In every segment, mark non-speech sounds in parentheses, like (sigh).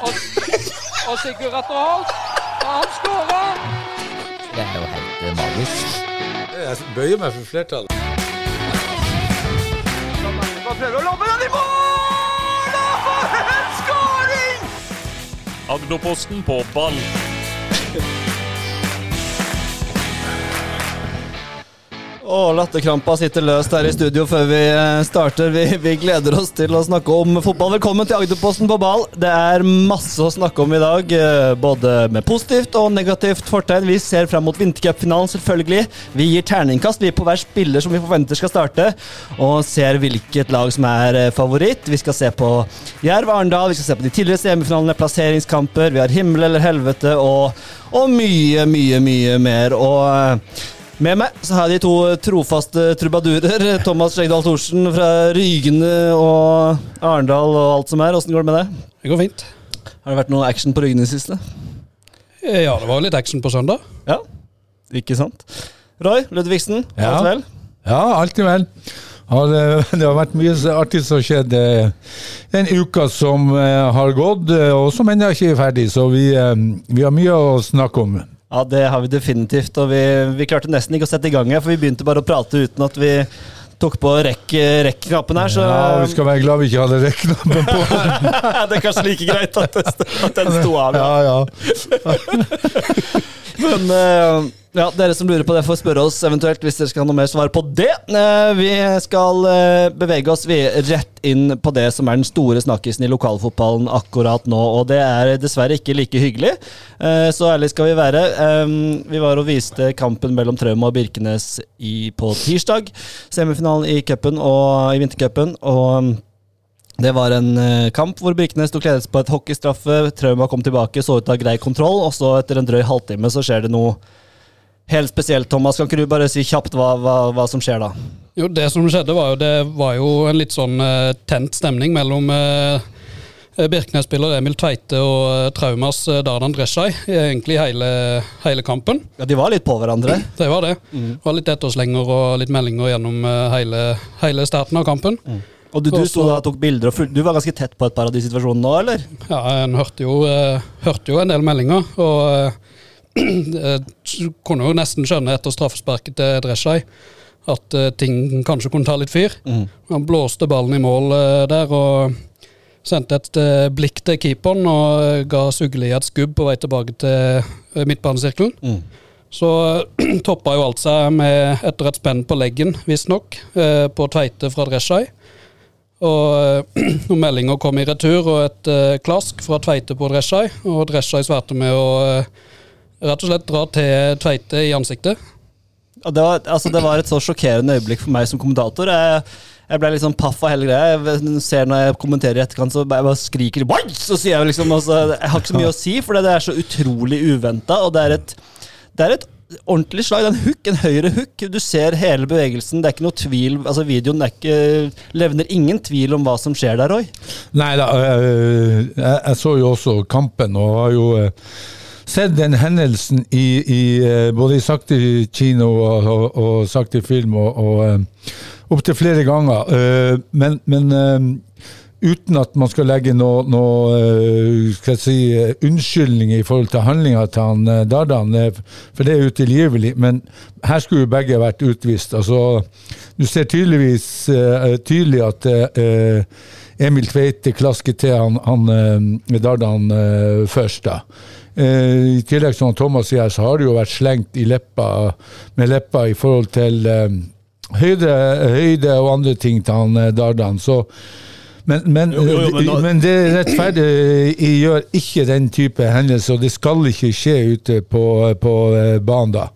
Og, og Sigurd Atter Holt. Og han skårer! Det er jo helt eh, magisk. Jeg bøyer meg for flertallet. Prøver å lobbe den i mål! Og for en skåring! Agderposten på ball. Å, latterkrampa sitter løst her i studio før vi eh, starter. Vi, vi gleder oss til å snakke om fotball. Velkommen til Agderposten på ball. Det er masse å snakke om i dag, eh, både med positivt og negativt fortegn. Vi ser fram mot vintercupfinalen, selvfølgelig. Vi gir terningkast vi på hver spiller som vi forventer skal starte, og ser hvilket lag som er eh, favoritt. Vi skal se på Jerv Arendal, vi skal se på de tidligere semifinalene, plasseringskamper, vi har himmel eller helvete og, og mye, mye, mye mer. Og med meg så har jeg de to trofaste trubadurer. (laughs) Thomas Skjegdal Thorsen fra Rygene og Arendal og alt som er. Åssen går det med deg? Det går fint. Har det vært noe action på Rygene i siste? Eh, Ja, det var litt action på søndag. Ja, ikke sant? Roy Ludvigsen, Ja. alt vel? Ja, alltid vel. Har, eh, det har vært mye artig som har skjedd eh, den uka som eh, har gått, eh, og som ennå ikke er ferdig. Så vi, eh, vi har mye å snakke om. Ja, det har vi definitivt. Og vi, vi klarte nesten ikke å sette i gang her, for vi begynte bare å prate uten at vi tok på rekk- rekk-knappen her. Så Ja, Vi skal være glad vi ikke hadde rekkenappen på. (laughs) det er kanskje like greit at, det- at den sto av. Ja. Ja, ja. (laughs) Men eh, ja, dere som lurer på det, får spørre oss eventuelt hvis dere skal ha noe mer svar på det. Eh, vi skal eh, bevege oss rett inn på det som er den store snakkisen i lokalfotballen akkurat nå, og det er dessverre ikke like hyggelig. Eh, så ærlig skal vi være. Vi var og viste kampen mellom Trauma og Birkenes på tirsdag. Semifinalen i cupen og i vintercupen. og det var en kamp hvor Birkenes tok ledelse på et hockeystraffe. Trauma kom tilbake, så ut ha grei kontroll, og så etter en drøy halvtime så skjer det noe helt spesielt. Thomas, kan ikke du bare si kjapt hva, hva, hva som skjer da? Jo, Det som skjedde, var jo, det var jo en litt sånn uh, tent stemning mellom uh, Birkenes-spiller Emil Tveite og eh, Traumas Dardan Dreshai egentlig hele, hele kampen. Ja, De var litt på hverandre. Det var det. Det var litt etterslenger og litt meldinger gjennom hele, hele starten av kampen. Og du, du sto da og tok bilder, og du var ganske tett på et par av de situasjonene nå, eller? Ja, En hørte jo, hørte jo en del meldinger, og eh, eh, kunne jo nesten skjønne etter straffesparket til Dresjaj at eh, ting kanskje kunne ta litt fyr. Han blåste ballen i mål eh, der og sendte et blikk til keeperen og ga Sugli et skubb på vei tilbake til midtbanesirkelen. Mm. Så (clears throat) toppa jo alt seg med etter et spenn på leggen, visstnok, eh, på Tveite fra Dresjaj. Og (clears throat) når noen meldinger kom i retur, og et eh, klask fra Tveite på Dresjaj. Og Dresjaj svarte med å eh, rett og slett dra til Tveite i ansiktet. Ja, det, var, altså, det var et så sjokkerende øyeblikk for meg som kommentator. Jeg, jeg ble litt sånn paff av hele greia. Jeg ser Når jeg kommenterer i etterkant, så jeg bare skriker Why? Så sier jeg liksom altså, Jeg har ikke så mye å si, for det er så utrolig uventa. Og det er et, det er et ordentlig slag. Det er en hook, en høyre hook. Du ser hele bevegelsen. Det er ikke noe tvil. Altså Videoen er ikke, levner ingen tvil om hva som skjer der, Roy. Nei da, øh, jeg, jeg så jo også kampen og har jo øh, sett den hendelsen i, i øh, både i sakte kino og, og, og sakte film og, og øh, opptil flere ganger. Øh, men men uten at man skal legge noe, noe si, unnskyldning i forhold til handlinga til han Dardan, for det er utilgivelig. Men her skulle jo begge vært utvist. Altså, du ser tydeligvis tydelig at Emil Tveite klasker til han, han Dardan først, da. Eh, I tillegg, som Thomas sier, så har det jo vært slengt i leppa, med leppa i forhold til eh, høyde, høyde og andre ting til han eh, Dardan. Så men, men, Jo, jo, jo, men da, men det rettferdiggjør ikke den type hendelser, og det skal ikke skje ute på, på eh, banen da.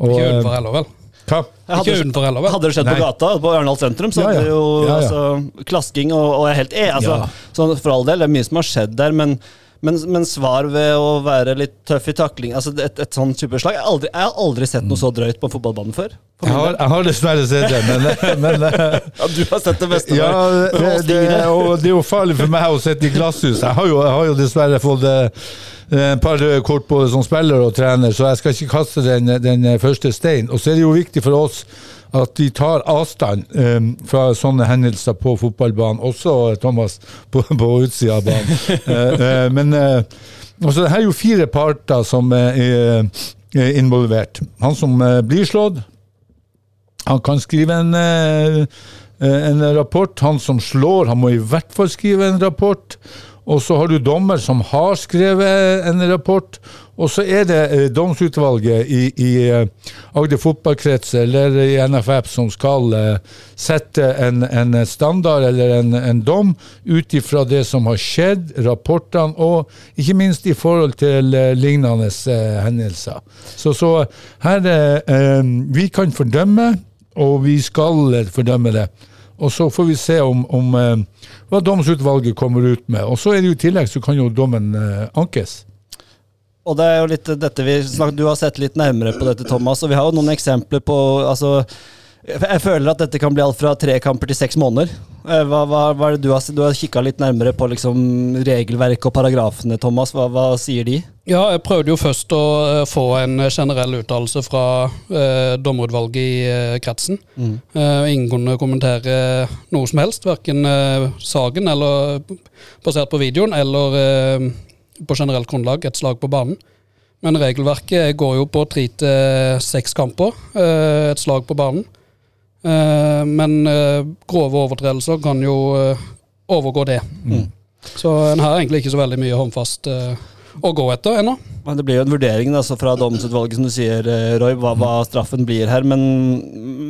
Og, Ikke utenfor heller, vel? hva? Hadde, Ikke utenfor heller, vel? hadde det skjedd på gata, på Arendal sentrum, så Ja, ja. hadde det jo Ja, ja. Altså, klasking, og, og jeg er helt e, altså, Ja. sånn, For all del, det er mye som har skjedd der, men, men, men svar ved å være litt tøff i takling altså Et, et sånn type slag Jeg har aldri, jeg har aldri sett noe så drøyt på fotballbanen før. Jeg har, jeg har dessverre sett det, men, (laughs) men eh, ja, du har sett det beste Ja, det, det, og det er jo farlig for meg å sitte i glasshus. Jeg har jo, jeg har jo dessverre fått eh, et par røde kort både som spiller og trener, så jeg skal ikke kaste den, den første stein. Og så er det jo viktig for oss at de tar avstand um, fra sånne hendelser på fotballbanen, også Thomas på, på utsida av banen. uh, (laughs) eh, men eh, altså, det her er jo fire parter som eh, er, er involvert. Han som eh, blir slått, han kan skrive en, eh, en rapport. Han som slår, han må i hvert fall skrive en rapport. Og så har du dommer som har skrevet en rapport. Og så er det eh, domsutvalget i, i eh, Agder fotballkrets eller i NFF som skal eh, sette en, en standard eller en, en dom ut ifra det som har skjedd, rapportene, og ikke minst i forhold til lignende hendelser. Så, så her Vi kan fordømme, og vi skal fordømme det. Og så får vi se om, om eh, hva domsutvalget kommer ut med. Og så er det jo i tillegg så kan jo dommen eh, ankes. Og det er jo litt dette vi snakker, Du har sett litt nærmere på dette, Thomas, og vi har jo noen eksempler på altså, Jeg føler at dette kan bli alt fra tre kamper til seks måneder. Eh, Hva, hva, hva du har, du har kikka litt nærmere på liksom, regelverket og paragrafene, Thomas. Hva, hva sier de? Ja, jeg prøvde jo først å eh, få en generell uttalelse fra eh, dommerutvalget i eh, kretsen. Eh, ingen kunne kommentere noe som helst, verken eh, saken eller basert på videoen, eller på generelt grunnlag et slag på banen. Men regelverket går jo på tre til seks kamper, et slag på banen. Eh, men eh, grove overtredelser kan jo eh, overgå det. Så en har egentlig ikke så veldig mye håndfast å gå etter ennå. Men Det blir jo en vurdering altså, fra domsutvalget, som du sier, eh, Roy, hva, hva straffen blir her. Men,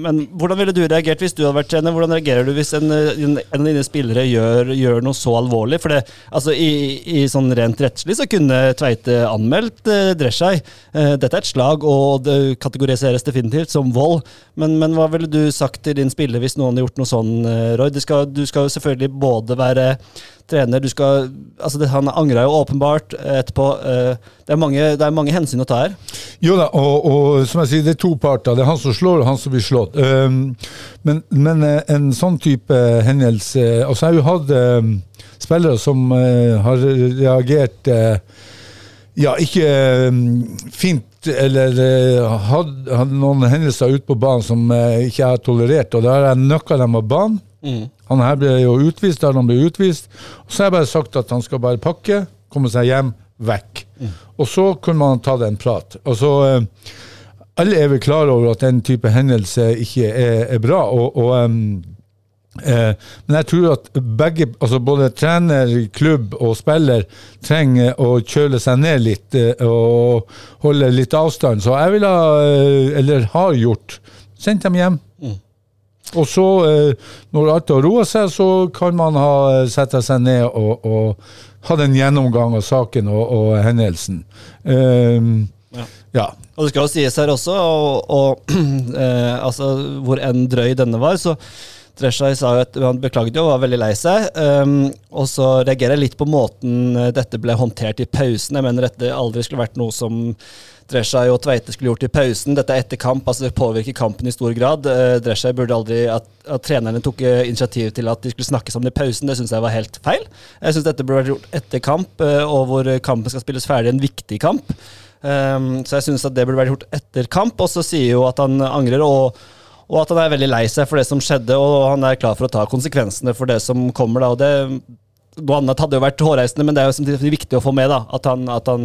men hvordan ville du reagert hvis du hadde vært trener? Hvordan reagerer du hvis en, en, en av dine spillere gjør, gjør noe så alvorlig? For det, altså, i, i sånn rent rettslig så kunne Tveite anmeldt eh, Dreshaj. Eh, dette er et slag, og det kategoriseres definitivt som vold. Men, men hva ville du sagt til din spiller hvis noen hadde gjort noe sånn, eh, Roy? Det skal, du skal jo selvfølgelig både være trener, du skal Altså, det, han angra jo åpenbart etterpå. Eh, det, er mange, det er mange hensyn å ta her. Jo da, og, og som jeg sier, det er to parter. Det er han som slår, og han som blir slått. Um, men, men eh, en sånn type hendelse Altså, jeg har jo hatt um, spillere som uh, har reagert uh, ja, ikke um, fint eller hadde had noen hendelser ute på banen som uh, ikke jeg har tolerert, og da har jeg nøkka dem av banen. Han her ble jo utvist, der han ble utvist. Og så har jeg bare sagt at han skal bare pakke, komme seg hjem, vekk. Og så kunne man tatt en prat. Og så uh, Alle er vel klar over at den type hendelse ikke er, er bra. og, og um, Eh, men jeg tror at begge, altså både trener, klubb og spiller trenger å kjøle seg ned litt eh, og holde litt avstand. Så jeg ville ha, eh, eller har gjort, sendt dem hjem. Og så, eh, når alt har roa seg, så kan man ha sette seg ned og, og hatt en gjennomgang av saken og, og hendelsen. Um, Ja. ja. Og det skal jo sies her også, og, og (clears throat) eh, altså, hvor enn drøy denne var, så Dreshaj sa jo at han beklaget jo og var veldig lei seg. Um, og så reagerer jeg litt på måten eh, dette ble håndtert i pausen. Jeg mener dette aldri skulle vært noe som Dreshaj og Tveite skulle gjort i pausen. Dette er etter kamp, altså det påvirker kampen i stor grad. Uh, Dreshaj burde aldri at, at trenerne tok eh, initiativ til at de skulle snakke sammen i pausen. Det syns jeg var helt feil. Jeg syns dette burde vært gjort etter kamp, uh, og hvor kampen skal spilles ferdig, en viktig kamp. Um, så jeg syns det burde vært gjort etter kamp, og så sier jo at han angrer. og og at han er veldig lei seg for det som skjedde, og han er klar for å ta konsekvensene for det som kommer. da, og det Noe annet hadde jo vært hårreisende, men det er jo samtidig viktig å få med da, at han, at han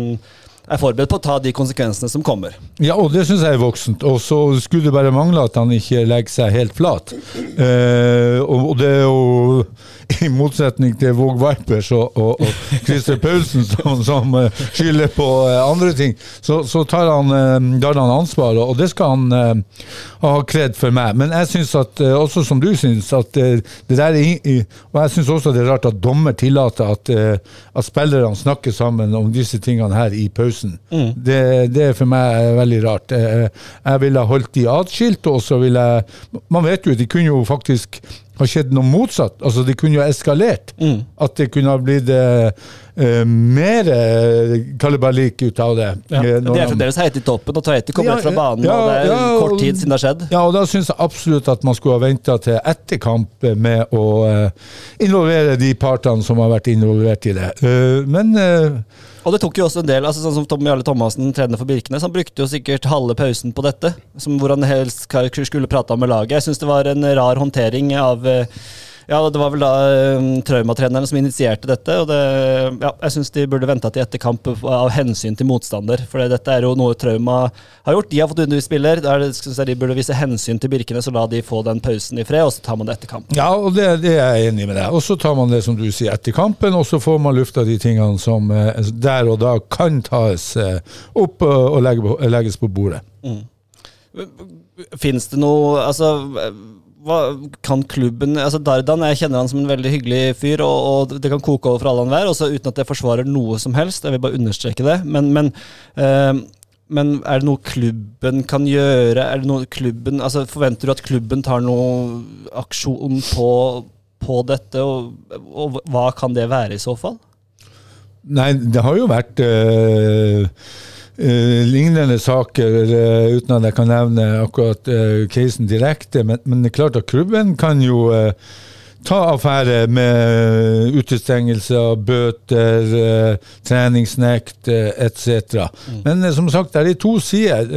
er forberedt på å ta de konsekvensene som kommer. Ja, og det syns jeg er voksent. Og så skulle det bare mangle at han ikke legger seg helt flat. Eh, og, det er jo (laughs) i motsetning til Våg Vipers og, og, og Christer Paulsen som, som eh, skylder på eh, andre ting, så, så tar han, eh, tar han ansvar, og det skal han eh, ha kred for meg. Men jeg syns også som du syns, at det der er Og jeg syns også det er rart at dommer tillater at, at spillerne snakker sammen om disse tingene her i pausen. Det, det er for meg veldig rart. Eh, Jeg ville holdt de atskilt, og så ville jeg Man vet jo, det kunne jo faktisk ha skjedd noe motsatt. Altså, det kunne jo eskalert. At det kunne ha blitt eh, eh, mer kalibalik ut av det. Ja. når De er fremdeles heit i toppen, og Tveite kommer Ja, fra banen, ja, og det er ja, kort tid siden det har skjedd. Ja, og da syns jeg absolutt at man skulle ha venta til etter kamp med å eh, involvere de partene som har vært involvert i det. Uh, men Og det tok jo også en del, altså sånn som Tom Jarle Thomassen, trener for Birkenes, han brukte jo sikkert halve pausen på dette, som hvor han helst skulle prate med laget. Jeg syns det var en rar håndtering av eh, Ja, det var vel da um, traumatreneren som initierte dette, og det Ja, jeg syns de burde venta til etter kamp av hensyn til motstander, for dette er jo noe Trauma har gjort. De har fått underspiller, er det- jeg de burde vise hensyn til Birkene, så la de få den pausen i fred, og så tar man det etter kamp. Ja, og det, det er jeg enig med deg. Og så tar man det som du sier etter kampen, og så får man lufta de tingene som eh, der og da kan tas eh, opp eh, og legge legges på bordet. Fins det noe Altså, hva kan klubben Altså, Dardan, jeg kjenner han som en veldig hyggelig fyr, og, og det kan koke over for alle enhver, også uten at jeg forsvarer noe som helst. Jeg vil bare understreke det. Men, men, eh, men er det noe klubben kan gjøre? Er det noe klubben Altså, Forventer du at klubben tar noe aksjon på, på dette, og, og hva kan det være i så fall? Nei, det har jo vært eh, eh, lignende saker, uh, uten at jeg kan nevne akkurat uh, casen direkte. Men, men det er klart at klubben kan jo ta affære med utestengelser, bøter, treningsnekt uh, etc. Men eh, som sagt, det er to sider.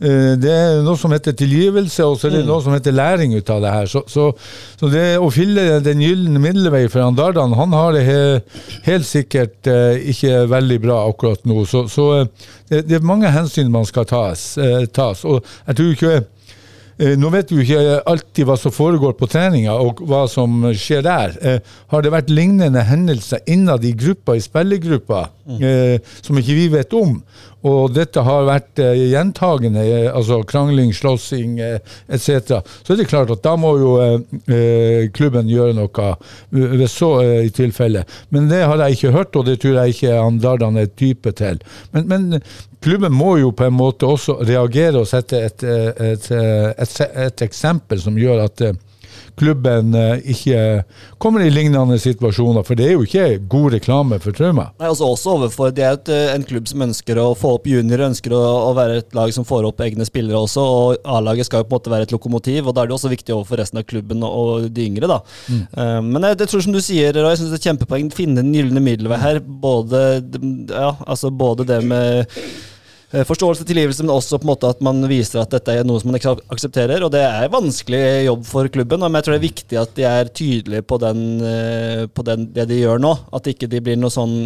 Eh, det er noe som heter tilgivelse, og så er det noe som heter læring ut av det her. Så, så, så det å fylle den gylne middelvei for han Dardan, han har det he, helt sikkert eh, ikke veldig bra akkurat nå. Så, så eh, det, det er mange hensyn man skal tas. tas. Og jeg tror ikke Nå vet jo ikke alltid hva som foregår på treninga, og hva som skjer der. Har det vært lignende hendelser innad i gruppa, i spillergruppa, eh, som ikke vi vet om? Og dette har vært eh, gjentagende, eh, altså krangling, slåssing eh, etc. Så er det klart at da må jo eh, eh, klubben gjøre noe hvis så eh, i tilfelle. Men det har jeg ikke hørt, og det tror jeg ikke han Dardan er type til. Men, men klubben må jo på en måte også reagere og sette et, et, et, et eksempel som gjør at klubben eh, ikke kommer i lignende situasjoner, for det er jo ikke god reklame for Trauma. Altså også overfor, Det er et, eh, en klubb som ønsker å få opp juniorer, ønsker å, å være et lag som får opp egne spillere også. og A-laget skal jo på en måte være et lokomotiv, og da er det også viktig overfor resten av klubben og, de yngre. da. Eh, men jeg, jeg tror som du sier, Roy, jeg synes det er kjempepoeng finne den gylne middelvei her. Både, ja, altså både det med Forståelse tilgivelse, men også på en måte at man viser at dette er noe som man ikke aksepterer. Og det er vanskelig jobb for klubben, men jeg tror det er viktig at de er tydelige på, den, eh, på den, det de gjør nå. At ikke de blir noe sånn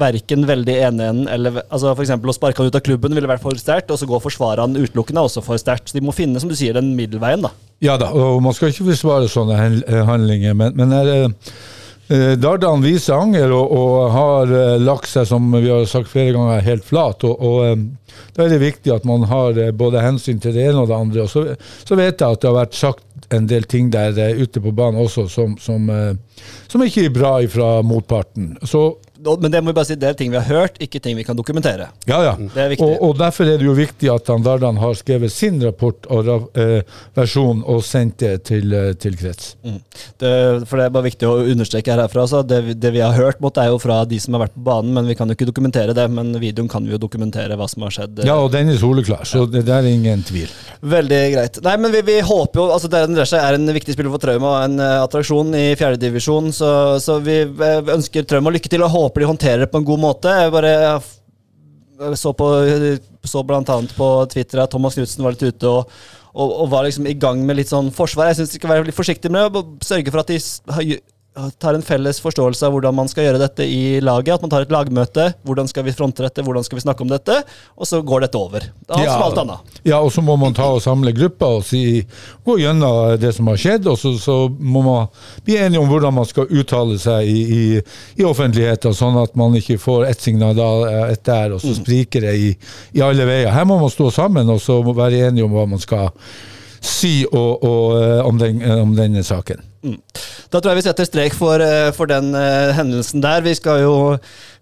verken veldig enig en eller altså eksempel å sparke han ut av klubben ville vært for sterkt, og så går han utelukkende også for sterkt. Så de må finne, som du sier, den middelveien, da. Ja da, og man skal ikke forsvare sånne eh, handlinger, men, men er, eh, eh, Dardan viser anger og, og har eh, lagt seg, som vi har sagt flere ganger, helt flat. og, og eh, Da er det viktig at man har eh, både hensyn til det ene og det andre. og Så, så vet jeg at det har vært sagt en del ting der eh, ute på banen også som, som, eh, som ikke er bra fra motparten. Så Men det må vi bare si, det er ting vi har hørt, ikke ting vi kan dokumentere. ja, ja. Det er. Og, og derfor er det jo viktig at han Dardan har skrevet sin rapport og eh, versjon og sendt det til, eh, til krets. Det, for det er bare viktig å understreke her herfra. Så det, det vi har hørt, måtte, er jo fra de som har vært på banen, men vi kan jo ikke dokumentere det. Men videoen kan vi jo dokumentere hva som har skjedd. Ja, og den er soleklar, så det der er ingen tvil. Veldig greit. Nei, men vi, vi håper jo altså Darren Drescher er en viktig spiller for Trauma og en uh, attraksjon i fjerdedivisjon, så, så vi eh, ønsker Trauma lykke til og håper de håndterer det på en god måte. Jeg bare jeg så, på, så blant annet på Twitter at Thomas Knutsen var litt ute og, og, og var liksom i gang med litt sånn forsvar. Jeg syns de skal være litt forsiktige med å sørge for at de har- tar en felles forståelse av hvordan man skal gjøre dette i laget. At man tar et lagmøte. Hvordan skal vi fronte dette, hvordan skal vi snakke om dette? Og så går dette over. Da, som alt annet. Ja, og så må man ta og samle gruppa og si, gå gjennom det som har skjedd, og så, så må man bli enige om hvordan man skal uttale seg i, i, i offentligheten, sånn at man ikke får ett signal da, ett der, og så spriker det i, i alle veier. Her må man stå sammen og så være enige om hva man skal si og, og, eh, om, den, om denne saken. Da tror jeg vi setter strek for, eh, for den uh, hendelsen der. Vi, jo,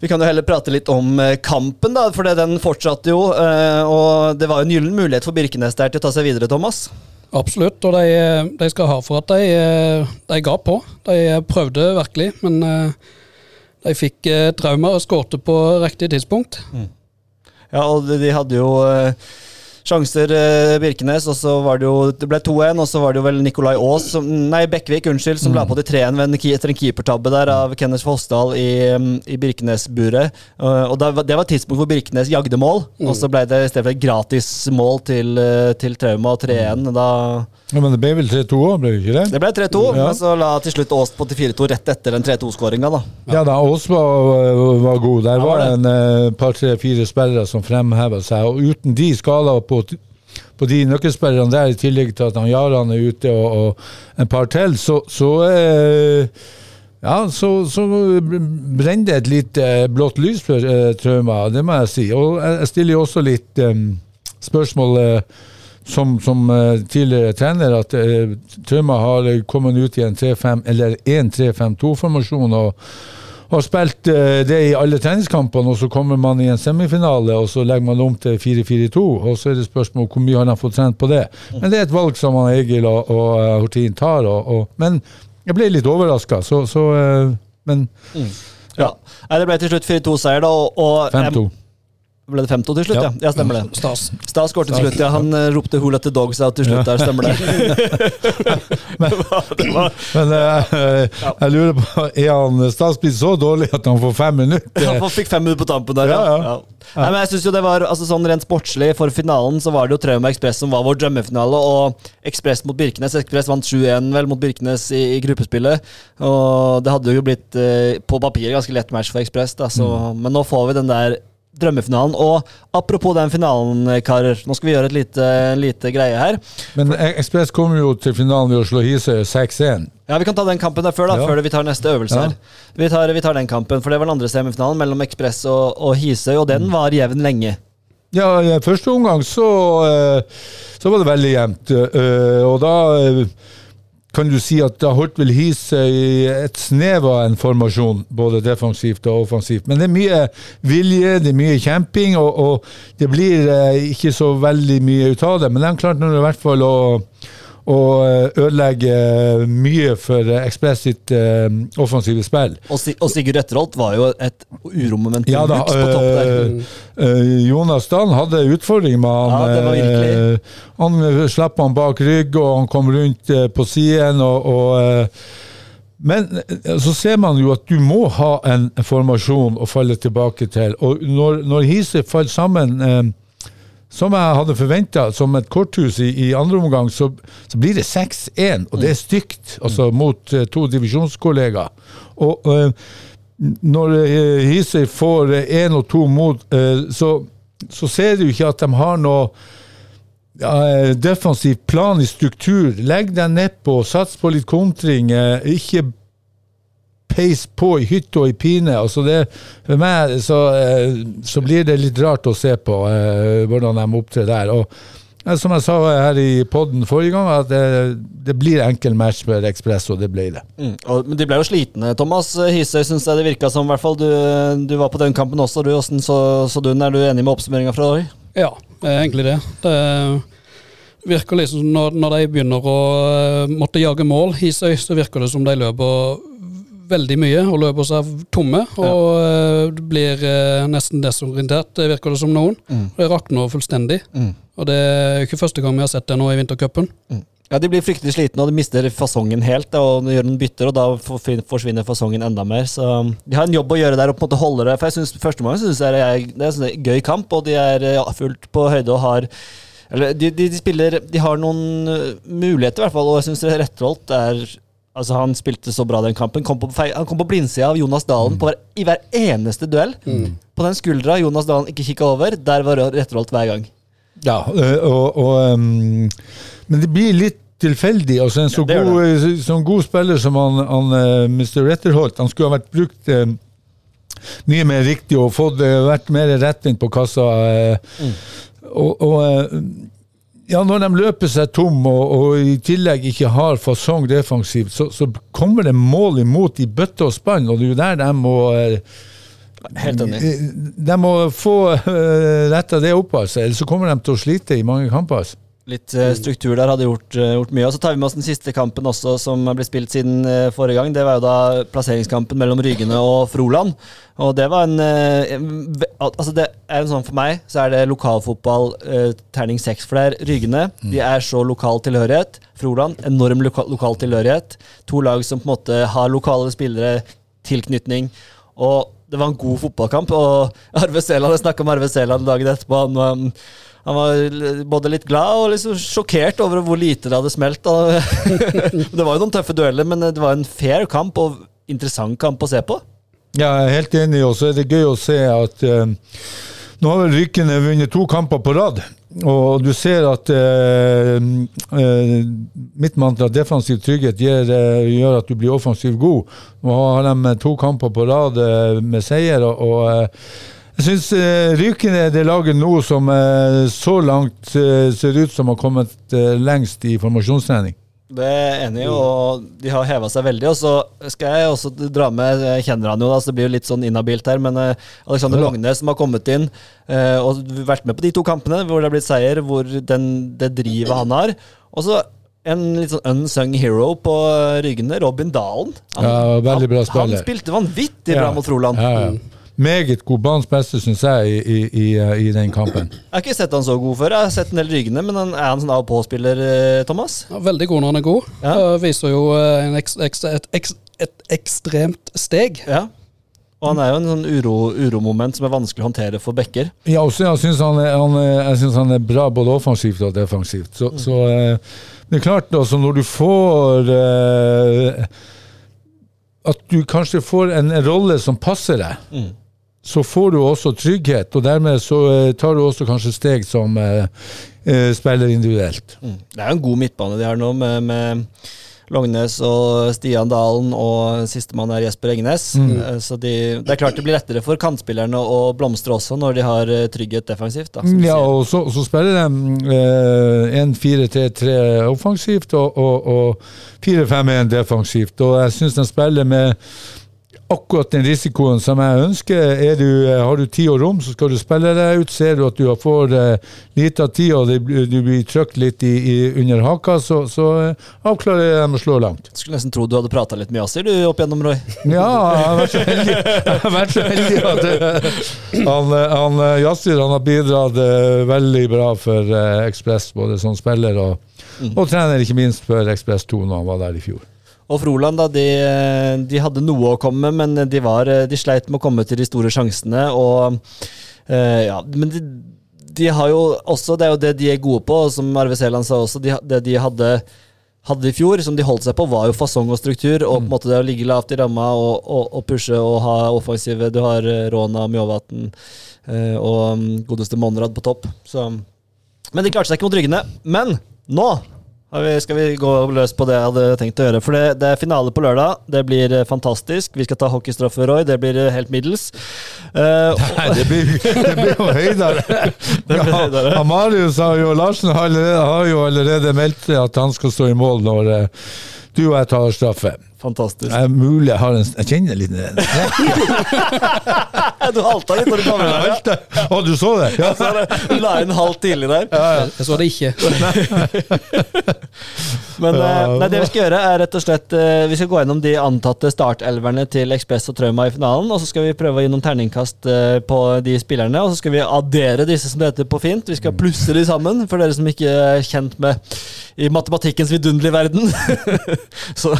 vi kan jo heller prate litt om uh, kampen, da, for det- den fortsatte jo. Uh, og det var jo en gyllen mulighet for Birkenes der til å ta seg videre, Thomas. Absolutt, og de, de skal ha for at de, de ga på. De prøvde virkelig, men de fikk traumer og skårte på riktig tidspunkt. Ja, og de- de hadde jo sjanser, eh, Birkenes, og så var det jo Det ble 2-1, og så var det jo vel Nikolai Aas som, Nei, Bekkvik, unnskyld, som la på til 3-1 ved en ke- etter en keepertabbe der av Kenneth Fossdal i, mm, i Birkenes-buret. Og, og det var et tidspunkt hvor Birkenes jagde mål, og så ble det i stedet for et gratismål til, eh, til Trauma 3-1. Da Ja, men det ble vel 3-2 òg, ble det ikke det? Det ble 3-2, Ja. men så la til slutt Aas på til 4-2 rett etter den 3-2-skåringa, da. Ja da, Aas var, var god. Der var var det. en eh, par, tre, fire spillere som fremheva seg. Og uten de skala på, på de nøkkelspillerne der, i tillegg til at han Jaran er ute og, og en par til, så, så eh, ja, så, så brenner det et lite blått lys for eh, Trauma, det må jeg si. Og jeg, stiller jo også litt eh, spørsmål eh, som, som eh, tidligere trener, at uh, Trauma har kommet ut i en 3-5 eller en 3-5-2-formasjon og har spilt eh, det i alle treningskampene, og så kommer man i en semifinale, og så legger man om til 4-4-2, og så er det spørsmål hvor mye har de fått trent på det. Men det er et valg som han Egil og, og eh, Hortin tar, og, og, men jeg ble litt overraska, så, så eh, Men Ja. ja. det ble til slutt 4-2-seier, da, og, og 5-2. Ble det 5-2 til slutt, ja? Ja. Ja, stemmer det. Stas. Stas skåret til slutt, ja. Han eh, ropte 'Who let the dogs out' til slutt der, stemmer det. (laughs) (laughs) det (clears throat) var, Men eh, jeg lurer på, er han Stas blitt så dårlig at han får fem minutter? han fikk fem minutter på tampen der, ja. Ja, ja. ja. Nei, men jeg synes jo det var, altså sånn Rent sportslig, for finalen så var det jo Trauma Ekspress som var vår drømmefinale, og Ekspress mot Birkenes. Ekspress vant 7-1 vel mot Birkenes i, i gruppespillet, og det hadde jo blitt eh, på papir ganske lett match for Ekspress, mm. men nå får vi den der drømmefinalen. Og apropos den finalen, karer. Nå skal vi gjøre et lite, lite greie her. Men Ekspress kommer jo til finalen ved å slå Hisøy 6-1. Ja, Vi kan ta den kampen der før, da, Ja. før vi tar neste øvelse. Ja. her. Vi tar, vi tar den kampen, for det var den andre semifinalen mellom Ekspress og, og Hisøy, og den var jevn lenge. Ja, i første omgang så, eh, så var det veldig jevnt. eh, Og da eh, kan du si at da holdt vel i et snev av en formasjon, både defensivt og offensivt. Men det er mye vilje, det er mye kjemping, og, og det blir eh, ikke så veldig mye ut av det. Men de klarte nå i hvert fall å, å eh, ødelegge mye for eh, Ekspress sitt uh, offensive spill. Og, Si- og Sigurd Etterholt var jo et uromoment Ja da, på topp der. øh, øh, Jonas Dahl hadde utfordringer med han. Ja, det var øh, han øh, slapp han bak rygg, og han kom rundt øh, på siden. Og, og, øh, men øh, så ser man jo at du må ha en formasjon å falle tilbake til. Og når, når Hise faller sammen øh, som jeg hadde forventa, som et korthus i, i andre omgang, så, så blir det 6-1, og det er stygt, altså mot uh, to divisjonskollegaer. Og uh, når uh, Hisøy får én og to mot, så, så ser du ikke at de har noe defensiv plan i struktur. Legg deg nedpå, sats på litt kontring. ikke peis på i hytte og i pine. Altså det, for meg så, eh, så blir det litt rart å se på eh, hvordan de opptrer der. Og eh, som jeg sa her i podden forrige gang, at det, det blir enkel match for Ekspress, og det ble det. Mm. Og, men de ble jo slitne, Thomas. Hisøy syns jeg det virka som, i hvert fall. Du, du var på den kampen også, du. Åssen så, så du den? Er du enig med oppsummeringa fra deg? Ja, egentlig det. Det virker liksom når, når de begynner å måtte jage mål, Hisøy, så virker det som de løper veldig mye og løper seg tomme. Og eh, blir eh, nesten desorientert, virker det som noen. Det rakner fullstendig. Og det er ikke første gang vi har sett det nå i vintercupen. Ja, De blir fryktelig slitne, og de mister fasongen helt. Og de gjør noen bytter, og da forsvinner fasongen enda mer. Så um, de har en jobb å gjøre der og på en måte holde det. For jeg synes, Første gang synes jeg det er, det er en sånn gøy kamp, og de er ja, fullt på høyde og har eller de, de, de spiller De har noen muligheter, i hvert fall, og jeg syns Rettrolt er Altså Han spilte så bra den kampen. Kom på, han kom på blindsida av Jonas Dalen på hver, i hver eneste duell. På den skuldra Jonas Dalen ikke kikka over, der var Rettrolt hver gang. Ja, og, og um, Men det blir litt tilfeldig. Altså En så, Ja, god, så god spiller som han, han Mr. Retterholt, han skulle ha vært brukt mye mer riktig og fått vært mer rettvendt på kassa. Mm. Og, og ja, når de løper seg tom og, og i tillegg ikke har fasong defensivt, så, så kommer det mål imot i bøtte og spann, og det er jo der de må øh, Helt enig. de må få uh, retta det opp seg, ellers så kommer de til å slite i mange kamper. altså. Litt eh, struktur der hadde gjort, eh, gjort mye. Og Så tar vi med oss den siste kampen også, som blitt spilt siden eh, forrige gang. Det var jo da plasseringskampen mellom Rygene og Froland. Og det var en, Altså det er en sånn For meg så er det lokalfotball terning seks. For det er Rygene. De er så lokal tilhørighet. Froland enorm loka, lokal tilhørighet. To lag som på en måte har lokale spillere, tilknytning. Og det var en god fotballkamp. Og (laughs) Arve Seland, jeg snakka med Arve Seland dagen etterpå. Han, var- han var både litt glad og liksom sjokkert over hvor lite det hadde smelt. (laughs) Det var jo noen tøffe dueller, men det var en fair kamp og interessant kamp å se på. Ja, jeg er helt enig, og så er det gøy å se at eh, nå har vel Rykene vunnet to kamper på rad. Og du ser at eh, eh, mitt mantra defensiv trygghet gjør, eh, gjør at du blir offensivt god. Nå har de to kamper på rad eh, med seier, og, og eh, jeg syns uh, Rykene er det laget nå som uh, så langt uh, ser ut som har kommet eh, lengst i formasjonstrening. Det er enig i, og de har heva seg veldig. Og så skal jeg også dra med Jeg kjenner han jo, da, så det blir jo litt sånn inhabilt her, men eh, Alexander Lognes som har kommet inn eh, og vært med på de to kampene hvor det har blitt seier, hvor den, det drivet han har. Og så en litt sånn unsung hero på eh, ryggene, Robin Dalen. Ja, veldig bra spiller. han spilte vanvittig bra mot Froland. Ja, ja. Meget god. Banens beste, syns jeg, i, i, i, eh, den kampen. Jeg har ikke sett han så god før. Jeg har sett en del ryggene, men er han sånn av-på-spiller, eh, Thomas? Ja, veldig god når han er god. Ja. Eh, viser jo eh, en eks, eks, et, eks, et ekstremt steg. Ja. Og han er jo en sånn uro, uromoment som er vanskelig å håndtere for backer. Ja, også, jeg syns han, er- han, synes han er bra både offensivt og defensivt. Så, så eh, det er klart, altså, når du får eh, At du kanskje får en rolle som passer deg, så får du også trygghet, og dermed så eh, tar du også kanskje steg som eh, eh, spiller individuelt. Det er jo en god midtbane de har nå, med, med Lognes og Stian Dalen, og sistemann er Jesper Egnes. Mm. Så de, det er klart det blir lettere for kantspillerne å blomstre også, når de har eh, trygghet defensivt. Da, Ja, og så, så spiller de eh, 1-4-3-3 offensivt og, og, og 4-5-1 defensivt. Og jeg syns de spiller med akkurat den risikoen som jeg ønsker. Er du, eh, har du tid og rom, så skal du spille deg ut. Ser du at du får uh, lite av tid og det, du blir trykt litt i, i, under haka, så, så uh, avklarer jeg dem å slå langt. Skulle nesten tro du hadde prata litt med Yasir du opp igjennom, Roy. (laughs) Ja, jeg har vært så heldig, (laughs) at eh, han, han, han har bidratt veldig bra for Ekspress, både som spiller og, og trener, ikke minst for Ekspress 2 når han var der i fjor. Og Froland, da, de, de hadde noe å komme med, men de, var, de sleit med å komme til de store sjansene. Og, uh, ja, men de, de har jo også Det er jo det de er gode på, og som Arve Seland sa også. De, det de hadde, hadde i fjor, som de holdt seg på, var jo fasong og struktur. Og på en måte det å ligge lavt i ramma og, og, og pushe og ha offensive. Du har eh, Rona, Mjåvatn eh, og mm, godeste Monrad på topp. Så, men de klarte seg ikke mot ryggene. Men nå skal vi gå løs på det jeg hadde tenkt å gjøre. For det, det er finale på lørdag. Det blir eh, fantastisk. Vi skal ta hockeystraffe, Roy. Det blir eh, helt middels. Uh, (laughs) Nei, det blir, (laughs) det blir jo høydere. (laughs) Ja, Marius har jo, Larsen har, allerede, har jo allerede meldt at han skal stå i mål når du og jeg tar straffe. Fantastisk. Det er mulig jeg har en Jeg kjenner litt (laughs) Du halta litt når du kom inn der. ja. Å, du så det? Ja. Så det la inn halvt tidlig der. Jeg så det ikke. (laughs) Men eh, nei, det vi skal gjøre, er rett og slett eh, Vi skal gå gjennom de antatte startelverne til Ekspress og Trauma i finalen. Og så skal vi prøve å gi noen terningkast eh, på de spillerne. Og så skal vi addere disse som det heter på fint. Vi skal plusse de sammen, for dere som ikke er kjent med i matematikkens vidunderlige verden. (laughs) så,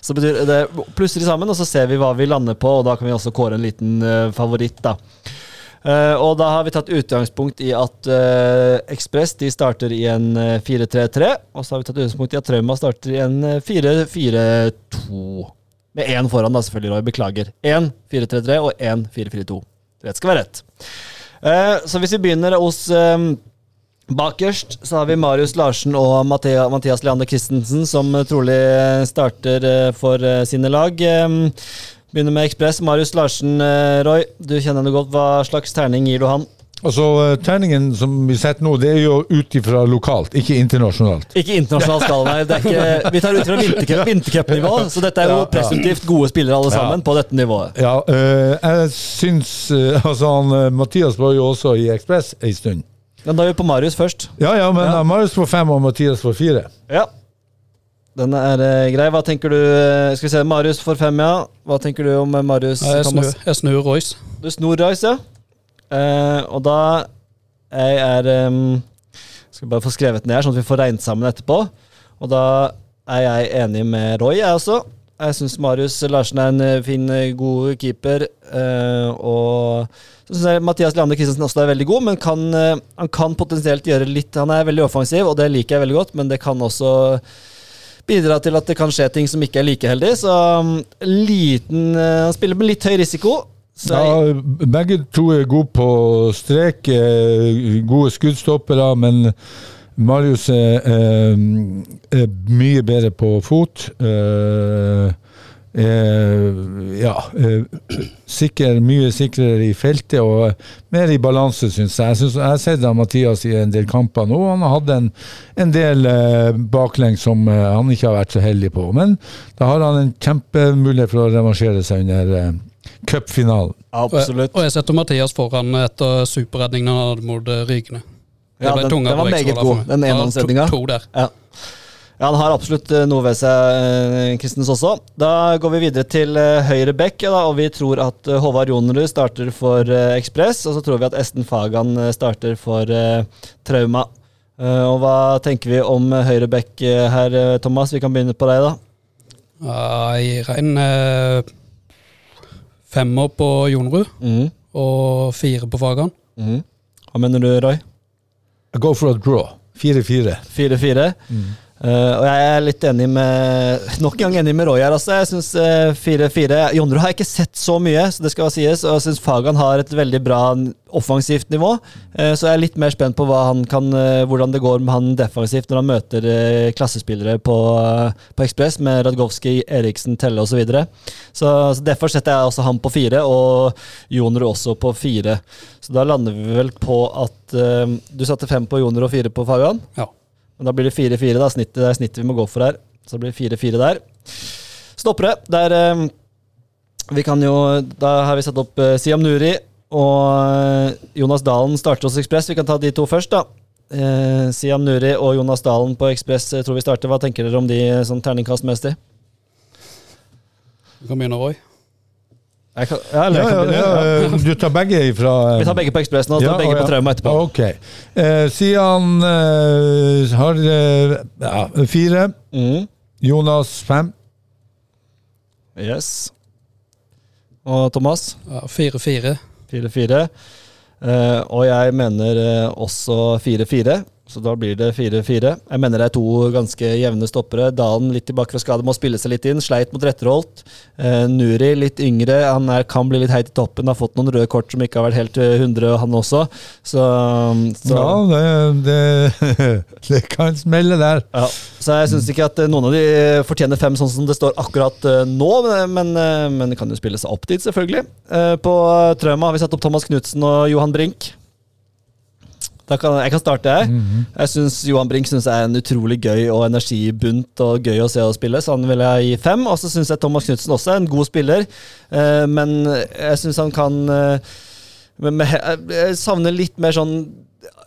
så betyr det plusser sammen, og så ser vi hva vi lander på, og da kan vi også kåre en liten uh, favoritt, da. Uh, og da har vi tatt utgangspunkt i at uh, Ekspress de starter i en eh, 4-3-3. Og så har vi tatt utgangspunkt i at Trauma starter i en eh, 4-4-2. Med én foran, da, selvfølgelig. Roy. Beklager. Én 4-3-3 og én 4-4-2. Rett skal være rett. Eh, så hvis vi begynner hos eh, Bakerst så har vi Marius Larsen og Mathea, Mathias Leander Christensen, som eh, trolig eh, starter eh, for sine lag. Eh, Begynner med Ekspress. Marius Larsen, Roy, du kjenner henne godt. Hva slags terning gir du han? Altså, Terningen som vi setter nå, det er jo ut ifra lokalt, ikke internasjonalt. Ikke internasjonalt skala, nei. Det ikke, (laughs) vi tar ut fra vintercup- vintercupnivå, så dette er jo presumptivt gode spillere alle sammen på dette nivået. Ja, øh, jeg syns (laughs) Altså, han, Mathias var jo også i Ekspress ei stund. Men da er vi på Marius først. Ja, ja, men Ja. eh, Marius får fem og Mathias får fire. Ja. Den er eh, grei. Hva tenker du eh, Skal vi se, Marius får fem, ja. Hva tenker du om Marius? Marius? Jeg snur, jeg snur Royce. Du snur Royce, ja. Eh, og da jeg er um, Skal bare få skrevet ned her, sånn at vi får regnet sammen etterpå. Og da er jeg enig med Roy, jeg også. Jeg syns Marius Larsen er en eh, fin, eh, god keeper. eh, og så syns jeg Mathias Leander Christensen også er veldig god, men kan, han kan potensielt gjøre litt Han er veldig offensiv, og det liker jeg veldig godt, men det kan også bidra til at det kan skje ting som ikke er like heldig. Så um, liten Han spiller med litt høy risiko. Ja, begge to er gode på strek, gode skuddstoppere, men Marius er, eh, er mye bedre på fot. eh, er, ja, eh, sikker, mye sikrere i feltet og mer i balanse, syns jeg. Jeg, synes, jeg har sett Mathias i en del kamper nå. Han har hatt en, en del baklengs som han ikke har vært så heldig på. Men da har han en kjempemulighet for å revansjere seg under cupfinalen. Absolutt. Og jeg, og jeg setter Mathias foran etter superredningen han hadde mot Rykene Rygene. Ja, den- den var meget god, den der. Ja. ja, han har absolutt eh, noe ved seg, eh, Kristens også. Da går vi videre til eh, høyre back, ja, og vi tror at Håvard Jonerud starter for Ekspress. Og så tror vi at Esten Fagan starter for Trauma. Og hva tenker vi om høyre eh, her, Thomas? Vi kan begynne på deg, da. Jeg gir en femmer på Jonerud mm. og fire på Fagan. Mm. Hva mener du, Roy? Jeg går for a draw. 4-4. 4-4. Eh, og jeg er litt enig med Nok en gang enig med Roy her, altså. Jeg syns 4-4 Jonrud har jeg ikke sett så mye, så det skal sies. Og jeg syns Fagan har et veldig bra offensivt nivå. Uh, så jeg er litt mer spent på kan, eh, hvordan det går med han defensivt når han møter eh, klassespillere på, eh, på Ekspress, med Radgowski, Eriksen, Telle osv. Så, videre. så så derfor setter jeg også han på fire, og Jonrud også på fire. Så da lander vi vel på at eh, du satte fem på Jonrud og fire på Fagan? Ja. Men da blir det 4-4, da. Det er snittet vi må gå for her. Så det blir 4-4 der. Stoppere. Der eh, Vi kan jo Da har vi satt opp eh, Siam Nuri og eh, Jonas Dalen starter hos Ekspress. Vi kan ta de to først, da. Eh, Siam Nuri og Jonas Dalen på Ekspress tror vi starter. Hva tenker dere om de som sånn terningkastmessig? Vi kan begynne, Roy. Kan, ja, eller Ja, ja, ja, ja. eh, du tar begge ifra eh, Vi tar begge på Ekspressen og tar begge ja. på Trauma etterpå. Ok. Eh, Sian eh, har eh, fire. Mm. Jonas fem. Yes. Og Thomas? Ja, Fire-fire. 4-4. Eh, og jeg mener eh, også 4-4, så da blir det 4-4. Jeg mener det er to ganske jevne stoppere. Dalen litt tilbake fra skade, må spille seg litt inn. Sleit mot Retterholt. Eh, Nuri litt yngre, han er, kan bli litt heit i toppen. Har fått noen røde kort som ikke har vært helt eh, 100, han også. Så, så Ja, det, det, (laughs) det kan smelle der. Ja, så jeg syns ikke at eh, noen av de fortjener fem, sånn som det står akkurat eh, nå, men, men, eh, men kan jo spille seg opp dit, selvfølgelig. Eh, På Trauma har vi satt opp Thomas Knutsen og Johan Brink. Da kan, jeg kan starte her. Jeg synes Johan Brink synes jeg er en utrolig gøy og energibunt og gøy å se og spille, så han vil jeg gi fem. Og så syns jeg Thomas Knutsen også er en god spiller, uh, men jeg syns han kan uh, men med, Jeg savner litt mer sånn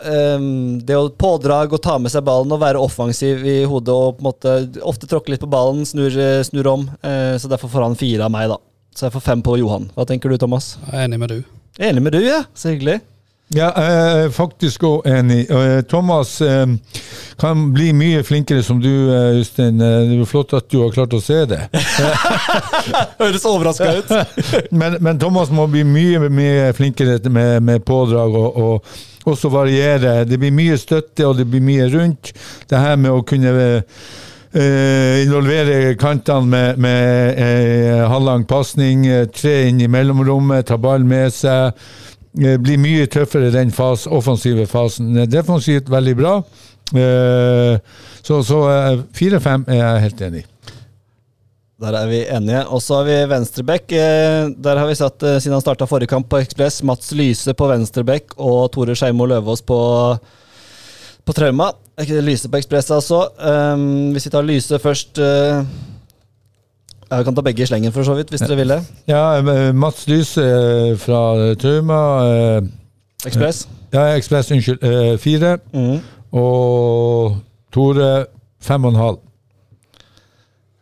um, det å pådrag og ta med seg ballen og være offensiv i hodet og på en måte ofte tråkke litt på ballen, snur, snur om. Uh, så derfor får han fire av meg, da. Så jeg får fem på Johan. Hva tenker du, Thomas? Jeg er enig med du. Jeg er enig med du, ja. Så hyggelig. Ja, jeg er faktisk òg enig. Eh, Thomas eh, kan bli mye flinkere som du, Justin. Eh, Det er flott at du har klart å se det. (laughs) Høres overraska ut. (laughs) Men, men Thomas må bli mye, mye flinkere med, med pådrag og, og også variere. Det blir mye støtte, og det blir mye rundt. Det her med å kunne eh, involvere kantene med, med eh, halvlang pasning, eh, tre inn i mellomrommet, ta ball med seg. Eh, blir mye tøffere i den fas, offensive fasen. Eh, Defensivt veldig bra. Eh, så så eh, 4-5 er jeg helt enig. Der er vi enige. Og så har vi venstrebekk. Der har vi satt, siden han starta forrige kamp på Ekspress, Mats Lyse på venstrebekk og Tore Skeimo Løvaas på, på Trauma. Lyse på Ekspress, altså. Hvis vi tar Lyse først eh, Vi kan ta begge i slengen, for så vidt, hvis dere vil det. Ja, eh, Mats Lyse eh, fra Trauma. eh, Ekspress. ja, Ekspress, unnskyld. eh, fire. Mm. Og Tore fem og en halv.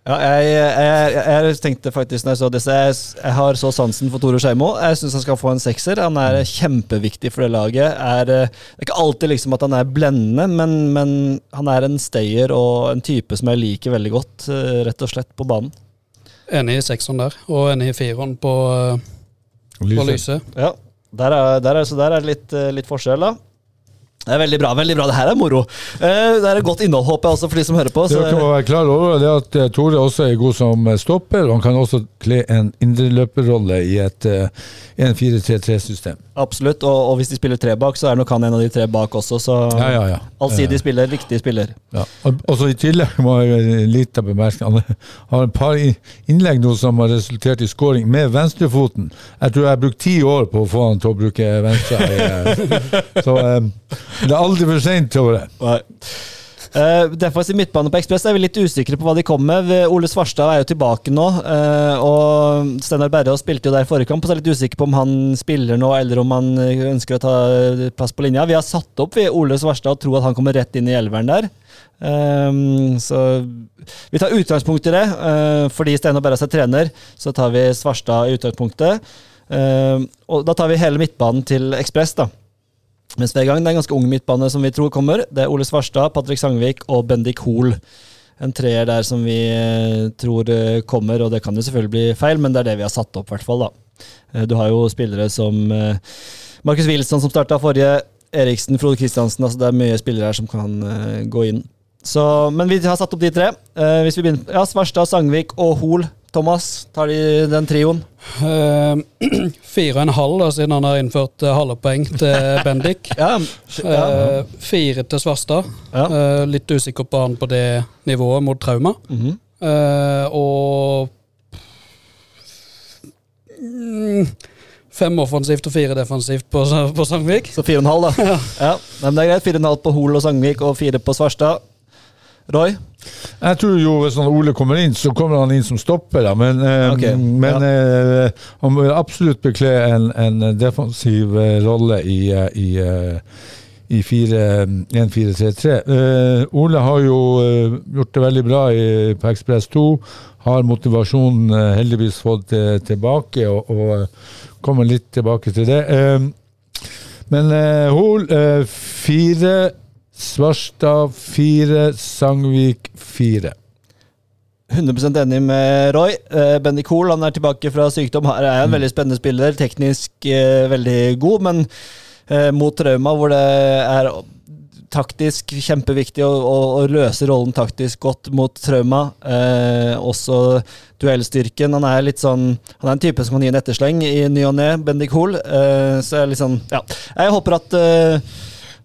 Ja, jeg, jeg, jeg, tenkte faktisk når jeg så disse Jeg, jeg har så sansen for Tore Skeimo. Jeg syns han skal få en sekser. Han er kjempeviktig for det laget. Er, eh, det er ikke alltid liksom at han er blendende, men, men han er en stayer og en type som jeg liker veldig godt, eh, rett og slett, på banen. Enig i sekseren der, og enig i fireren på, eh, på Lyse. Ja, der er, der er, så der er det litt, eh, litt forskjell, da. Det er veldig bra. veldig bra, Det her er moro. Eh, Det er et godt innhold, håper jeg, også for de som hører på. Så, Det må være klar over det at eh, Tore også er god som eh, stopper, og han kan også kle en indreløperrolle i et eh, 1-4-3-3-system. absolutt. Og, og hvis de spiller tre bak, så er nok han en av de tre bak også. Så Ja, ja, ja. allsidig spiller, viktig spiller. Ja. Og, så I tillegg må jeg litt liten bemerkning. Han har et par innlegg nå som har resultert i scoring med venstrefoten. Jeg tror jeg har brukt ti år på å få han til å bruke venstre. Så det er aldri for seint, Tore. Uh, Defensiv midtbane på Ekspress er vi litt usikre på hva de kommer med. Ole Svarstad er jo tilbake nå, Uh, og Steinar Berrås spilte jo der i forrige kamp. Så er jeg litt usikker på om han spiller nå, eller om han ønsker å ta plass på linja. Vi har satt opp vi, Ole Svarstad og tror at han kommer rett inn i elveren der. Um, så vi tar utgangspunkt i det. Uh, fordi Steinar Berre er trener, så tar vi Svarstad i utgangspunktet. Uh, og da tar vi hele midtbanen til Ekspress, da. Mens vi er gang, Det er en ganske ung midtbane som vi tror kommer. Det er Ole Svarstad, Patrick Sangvik og Bendik Hoel. En treer der som vi eh, tror eh, kommer, og det kan jo selvfølgelig bli feil, men det er det vi har satt opp, i hvert fall. da. Eh, Du har jo spillere som Markus Wilson, som starta forrige, Eriksen, Frode Kristiansen. altså Det er mye spillere her som kan gå inn. Så, men vi har satt opp de tre. Hvis vi begynner, ja, Svarstad, Sangvik og Hoel. Thomas, tar de den trioen? Eh, (clears throat) Fire og en halv, siden han har innført uh, halve poeng til (laughs) Bendik. Ja, ja. Uh, fire til Svarstad. Ja. Uh, litt usikker på han på det nivået mot trauma. Mm -hmm. uh, og mm, Fem offensivt og fire defensivt på, på Sangvik. Så fire og en halv, da. (laughs) Ja. Men det er greit. Fire og en halv på Hol og Sangvik, og fire på Svarstad. Roy? Jeg tror jo hvis han Ole kommer inn, så kommer han inn som stopper. Da. Men, eh, Ok, men eh, han må absolutt bekle en, en defensiv eh, rolle i, i, i 1-4-3-3. Eh, Ole har jo gjort det veldig bra i, på Ekspress 2. Har motivasjonen heldigvis fått tilbake, og, og kommer litt tilbake til det. Men Hol fire, Svarstad fire, Sangvik fire. 100% enig med Roy. Eh, Bendik Hoel han er tilbake fra sykdom. Her er en veldig spennende spiller. Teknisk eh, veldig god, men eh, mot trauma, hvor det er taktisk kjempeviktig å, å, å løse rollen taktisk godt mot trauma. Eh, også duellstyrken. Han er litt sånn Han er en type som kan gi en ettersleng i ny og ne, Bendik Hoel. Eh, så jeg er litt sånn Ja. Jeg håper at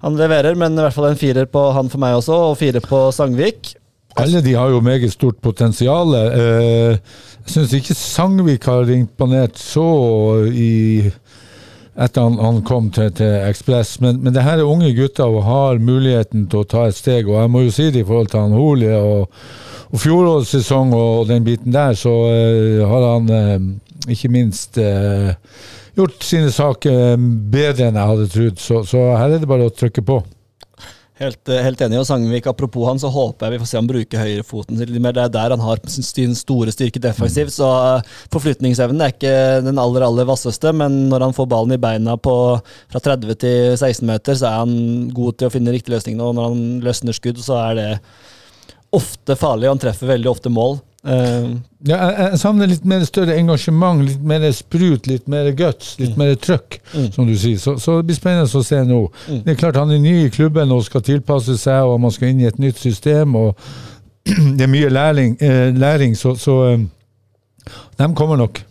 han leverer, men i hvert fall en firer på han for meg også, og fire på Sangvik. Alle de har jo meget stort potensial. Eh, jeg syns ikke Sangvik har imponert så i etter han, han kom til, til Ekspress, men, men det her er unge gutter og har muligheten til å ta et steg. Og jeg må jo si det i forhold til han Holi og, og fjorårets sesong og den biten der, så eh, har han eh, ikke minst eh, gjort sine saker bedre enn jeg hadde trodd. Så, så her er det bare å trykke på. Helt, eh, helt enig. Og Sangvik, apropos han, så håper jeg vi får se han bruke høyrefoten litt mer. Det er der han har sin sin store styrke defensivt. Så eh, forflytningsevnen er ikke den aller aller vasseste, men når han får ballen i beina på fra 30 til 16 meter, så er han god til å finne riktig løsning. Og når han løsner skudd, så er det ofte farlig, og han treffer veldig ofte mål. Eh, Ja, jeg, jeg savner litt mer større engasjement, litt mer sprut, litt mer guts, litt mer trøkk, som du sier. Så, så det blir spennende å se nå. Det er klart Han er ny i klubben og skal tilpasse seg, og man skal inn i et nytt system. og (clears throat) Det er mye læring, eh, læring så, så eh, de kommer nok.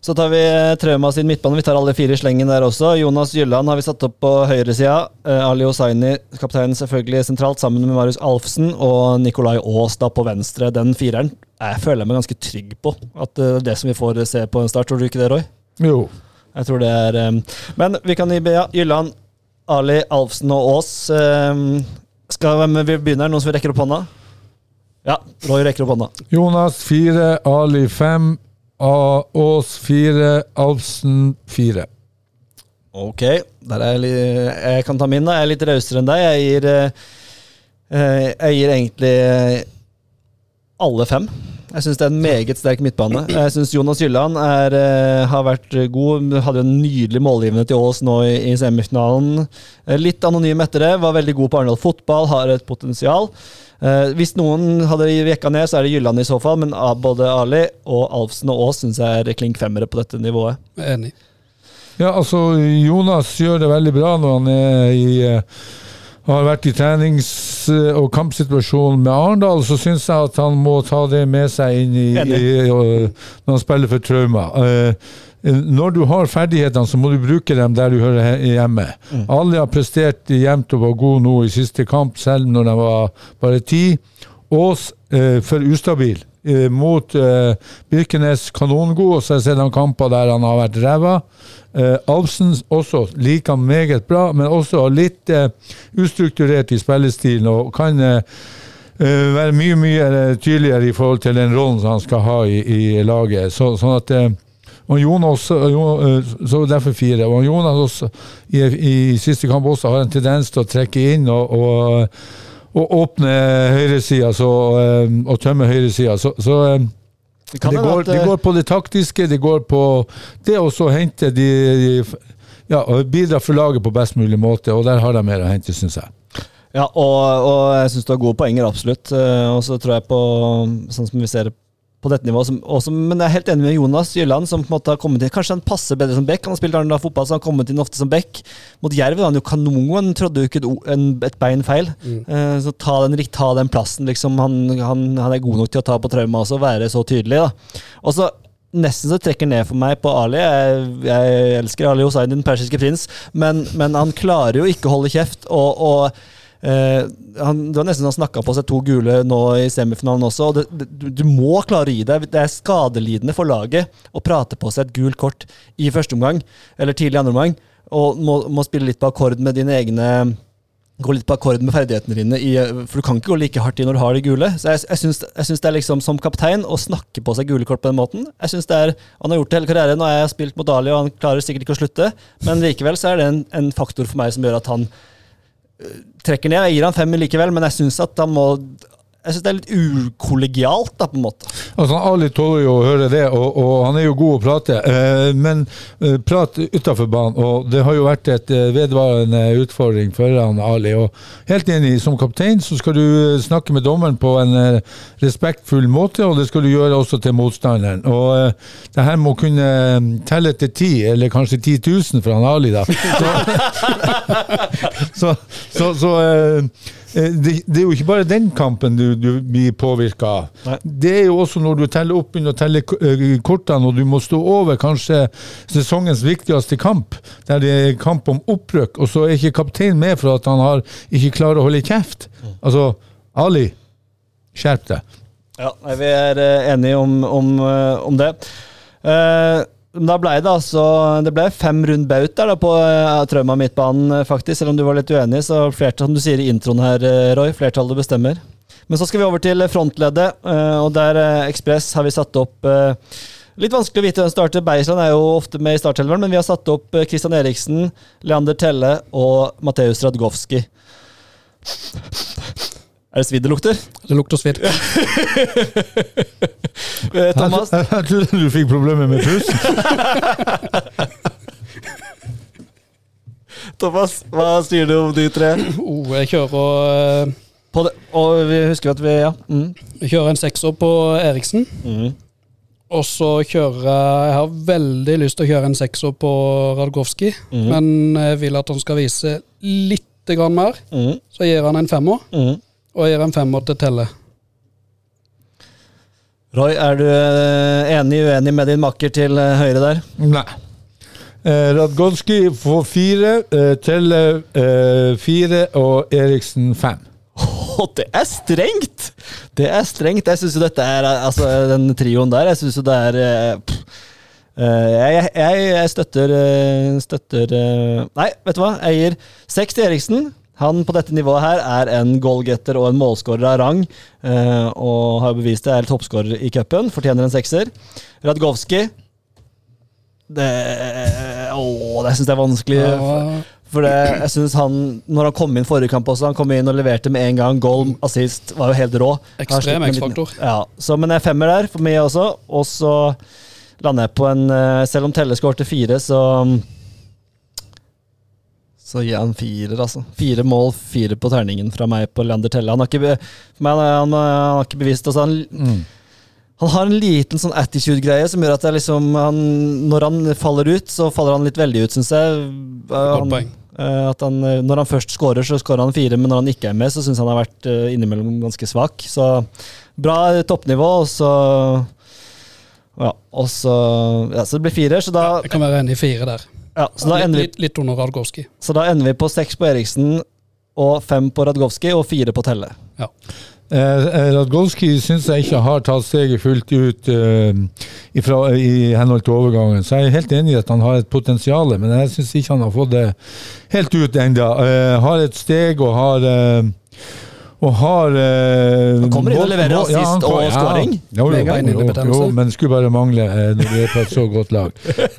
Så tar vi eh, Trauma sin midtbane. Vi tar alle fire i slengen der også. Jonas Gylland har vi satt opp på høyresida. Uh, Ali Hosseini, kapteinen, selvfølgelig sentralt, sammen med Marius Alfsen. Og Nikolai Aas da på venstre. Den fireren jeg føler jeg meg ganske trygg på. At det er det som vi får se på en start. Tror du ikke det, Roy? Jo. Jeg tror det er Men vi kan gi ja, Gylland, Ali, Alfsen og Aas. Skal hvem vi begynner? Noen som rekker opp hånda? Ja, Roy rekker opp hånda. Jonas fire, Ali fem, A- Ås 4, Alfsen 4. Ok, jeg, jeg kan ta min. da Jeg er litt rausere enn deg. Jeg gir, eh, eh, jeg gir egentlig eh, alle fem. Jeg syns det er en meget sterk midtbane. Jeg syns Jonas Gylland er, har vært god. Hadde en nydelig målgivende til Ås nå i, i semifinalen. Litt anonym etter det. Var veldig god på Arendal fotball, har et potensial. Eh, hvis noen hadde jekka ned, så er det Gylland i så fall, men både Ali og Alfsen og Aas syns jeg er klink femmere på dette nivået. Enig. Ja, altså Jonas gjør det veldig bra når han er i eh, har vært i trenings- og kampsituasjonen med Arendal, så syns jeg at han må ta det med seg inn i, i og- når han spiller for Trauma. Eh, når du har ferdighetene, så må du bruke dem der du hører hjemme. hjemme. Alle har prestert jevnt og var gode nå i siste kamp, selv når de var bare ti. Ås eh, for ustabil. Eh, mot eh, Birkenes kanongod, og så har jeg sett han kamper der han har vært ræva. Eh, Alfsen også liker han meget bra, men også litt eh, ustrukturert i spillestilen og kan eh, eh, være mye mye tydeligere i forhold til den rollen som han skal ha i, i laget. Så, sånn at og Jonas, eh, så derfor fire. Og Jonas også, i, i siste kamp også har en tendens til å trekke inn og, og, og åpne høyresida eh, og tømme høyresida. Så, så eh, Det det, går, at, det går på det taktiske, det går på det å hente de, de ja, bidra for laget på best mulig måte, og der har de mer å hente, syns jeg. Ja, og, og jeg syns du har gode poenger, absolutt. Og så tror jeg på, sånn som vi ser det på dette nivået som, også, Men jeg er helt enig med Jonas Gylland, som på en måte har kommet inn Kanskje han passer bedre som back. Han har spilt Arendal fotball, så han har kommet inn ofte som back. Mot Jerv var han jo kanongod, han trådde jo ikke et, bein feil. Eh, så ta den, ta den plassen, liksom. Han, han, han er god nok til å ta på trauma også, være så tydelig, da. Og så Nesten så trekker ned for meg på Ali. Jeg, jeg elsker Ali Hossein, den persiske prins, men, men han klarer jo ikke å holde kjeft. og, og han, det var nesten han snakka på seg to gule nå i semifinalen også. og det, det, du, må klare å gi deg. Det er skadelidende for laget å prate på seg et gult kort i første omgang, eller tidlig i andre omgang, og må, må spille litt på akkord med dine egne Gå litt på akkord med ferdighetene dine, i, for du kan ikke gå like hardt i når du har de gule. Så Jeg, jeg, syns, jeg syns det er liksom som kaptein å snakke på seg gule kort på den måten. Jeg synes det er, Han har gjort det hele karrieren, og jeg har spilt mot Dali, og han klarer sikkert ikke å slutte, men likevel så er det en, en faktor for meg som gjør at han trekker ned. Jeg gir han fem likevel, men jeg syns at han må Jeg synes det er litt ukollegialt, da, på en måte. Altså, Ali tåler jo å høre det, og, og han er jo god å prate. Eh, men eh, prat utafor banen, og det har jo vært et eh, vedvarende utfordring for han Ali. Og helt enig, som kaptein så skal du eh, snakke med dommeren på en eh, respektfull måte, og det skal du gjøre også til motstanderen. Og det her må kunne telle til ti, eller kanskje 10 000 for han Ali, da. Så, (laughs) så, så, så det, det er jo ikke bare den kampen du, du blir påvirka av. Det er jo også når du teller opp begynner å telle eh, kortene, og du må stå over kanskje sesongens viktigste kamp, der det er kamp om opprykk, og så er ikke kapteinen med for at han har ikke klarer å holde kjeft. Altså, Ali, skjerp deg. Ja, Vi er eh, enige om, om, eh, om det. Eh, men da ble det altså Det ble fem rund baut der da på uh, Trauma midtbanen, eh, faktisk. Selv om du var litt uenig, så flertall, som du sier i introen her, eh, Roy, flertallet bestemmer. Men så skal vi over til frontleddet, og der eh, Ekspress har vi satt opp Litt vanskelig å vite hvem starter. Beisland er jo ofte med i starthelveren, men vi har satt opp Kristian Eriksen, Leander Telle og Mateus Radgowski. Er det svidd det lukter? Det lukter svidd. (laughs) Eh, Thomas? Jeg, trodde du fikk problemer med pusten. (laughs) Thomas, hva sier du om de tre? Oh, jeg kjører eh, På det, og vi husker at vi Ja. Mm. Jeg kjører en sekser på Eriksen. Mm. Og så kjører jeg Jeg har veldig lyst til å kjøre en sekser på Radgowski, mm. men jeg vil at han skal vise litt grann mer. Mm. Så jeg gir han en femmer, Mm. Og jeg gir en femmer til Telle. Roy, er du eh, enig uenig med din makker til eh, høyre der? Nei. Eh, Radgonski får fire, eh, Telle eh, fire og Eriksen fem. Oh, det er strengt! Det er strengt. Jeg syns jo dette er eh, Altså, den trioen der, jeg syns jo det er pff. Jeg, jeg, jeg støtter Støtter Nei, vet du hva? Jeg gir seks til Eriksen. Han på dette nivået her er en goalgetter og en målskårer av rang. eh, og har bevist det, er toppskårer i cupen. Fortjener en sekser. Radgowski det, Åh, det syns jeg er vanskelig. For det, jeg synes han, når han kom inn forrige kamp også, han kom inn og leverte med en gang. Goal, assist, var jo helt rå. Ekstrem X-faktor. Ja, så, men jeg er femmer der for meg også. Og så lander jeg på en eh, Selv om Telle skårte fire, så så gir jeg han firer, altså. Fire mål, fire på terningen fra meg på Leander Telle. Han har ikke, meg, han, han, har ikke bevist altså, han, han har en liten sånn attitude-greie som gjør at liksom, han, når han faller ut, så faller han litt veldig ut, syns jeg. Eh, Godt han- poeng. eh, at han, eh, når han først skårer, så skårer han fire, men når han ikke er med, så syns han har vært innimellom ganske svak. Så bra toppnivå, og så Ja, og så Ja, så det blir fire, så da, Jeg kan være enig i fire der. Ja, så da ender vi litt, litt under Radgowski. så da ender vi på seks på Eriksen og fem på Radgowski og fire på Telle. Ja. Eh, eh, Radgolski syns jeg ikke har tatt steget fullt ut eh, ifra, i henhold til overgangen. Så jeg er helt enig i at han har et potensial, men jeg syns ikke han har fått det helt ut ennå. Eh, har et steg og har eh, og har eh, Han kommer inn og leverer assist han og scoring Ja, jo, jo, jo, jo, men det skulle bare mangle eh, når du er på et så godt lag.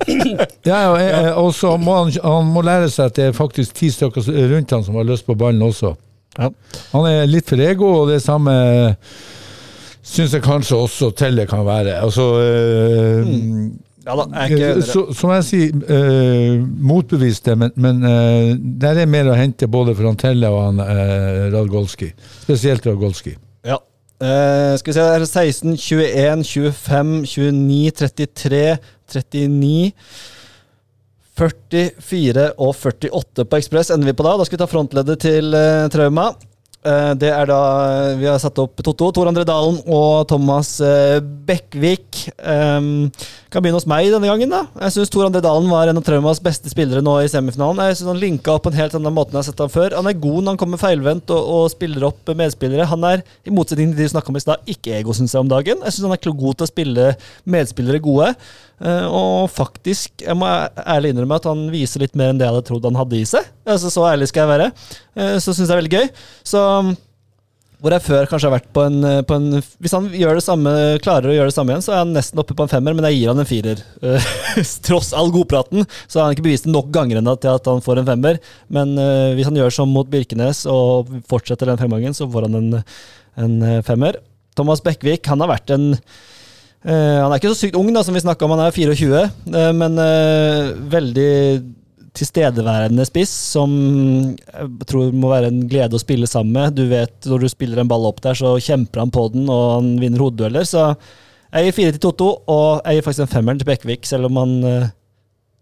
(laughs) Ja, ja, eh, Og så må han, han må lære seg at det er faktisk ti stykker rundt han som har lyst på ballen også. Ja. Han er litt for ego, og det samme syns jeg kanskje også Telle kan være. Altså, eh, Ja da, jeg er ikke eh, så, Som jeg sier, uh, motbevist det, men, men uh, der er mer å hente både for Antelle og han uh, Radgolski. Spesielt Radgolski. Ja. Uh, skal vi se, det er 16, 21, 25, 29, 33, 39 44 og 48 på Ekspress ender vi på da. Da skal vi ta frontleddet til uh, Trauma. Uh, det er da Vi har satt opp Totto, Tor André Dalen og Thomas uh, Bekkvik. Um, kan begynne hos meg denne gangen. da Jeg syns Tor André Dalen var en av Traumas beste spillere nå i semifinalen. Jeg synes Han linka opp på en helt annen måte enn jeg har sett ham før. Han er god når han kommer feilvendt og, og spiller opp medspillere. Han er, i motsetning til de du snakka om i stad, ikke ego, syns jeg, om dagen. Jeg syns han er god til å spille medspillere gode. Eh, og faktisk, jeg må ærlig innrømme at han viser litt mer enn det jeg hadde trodd han hadde i seg. Altså, så ærlig skal jeg være. Eh, så syns jeg det er veldig gøy. Så hvor jeg før kanskje har vært på en, eh, på en Hvis han samme, klarer å gjøre det samme igjen, så er han nesten oppe på en femmer, men jeg gir han en firer. Eh, (laughs) Tross all godpraten, så har han ikke bevist det nok ganger ennå til at han får en femmer. Men uh, hvis han gjør som mot Birkenes og fortsetter den fremgangen, så får han en, en femmer. Thomas Bekkvik, han har vært en uh, han er ikke så sykt ung, da, som vi snakka om, han er 24, uh, men veldig tilstedeværende spiss, som jeg tror må være en glede å spille sammen med. Du vet, Når du spiller en ball opp der, så kjemper han på den, og han vinner hodedueller. Så jeg gir fire til Totto, og jeg gir faktisk en femmeren til Bekkevik, selv om han eh,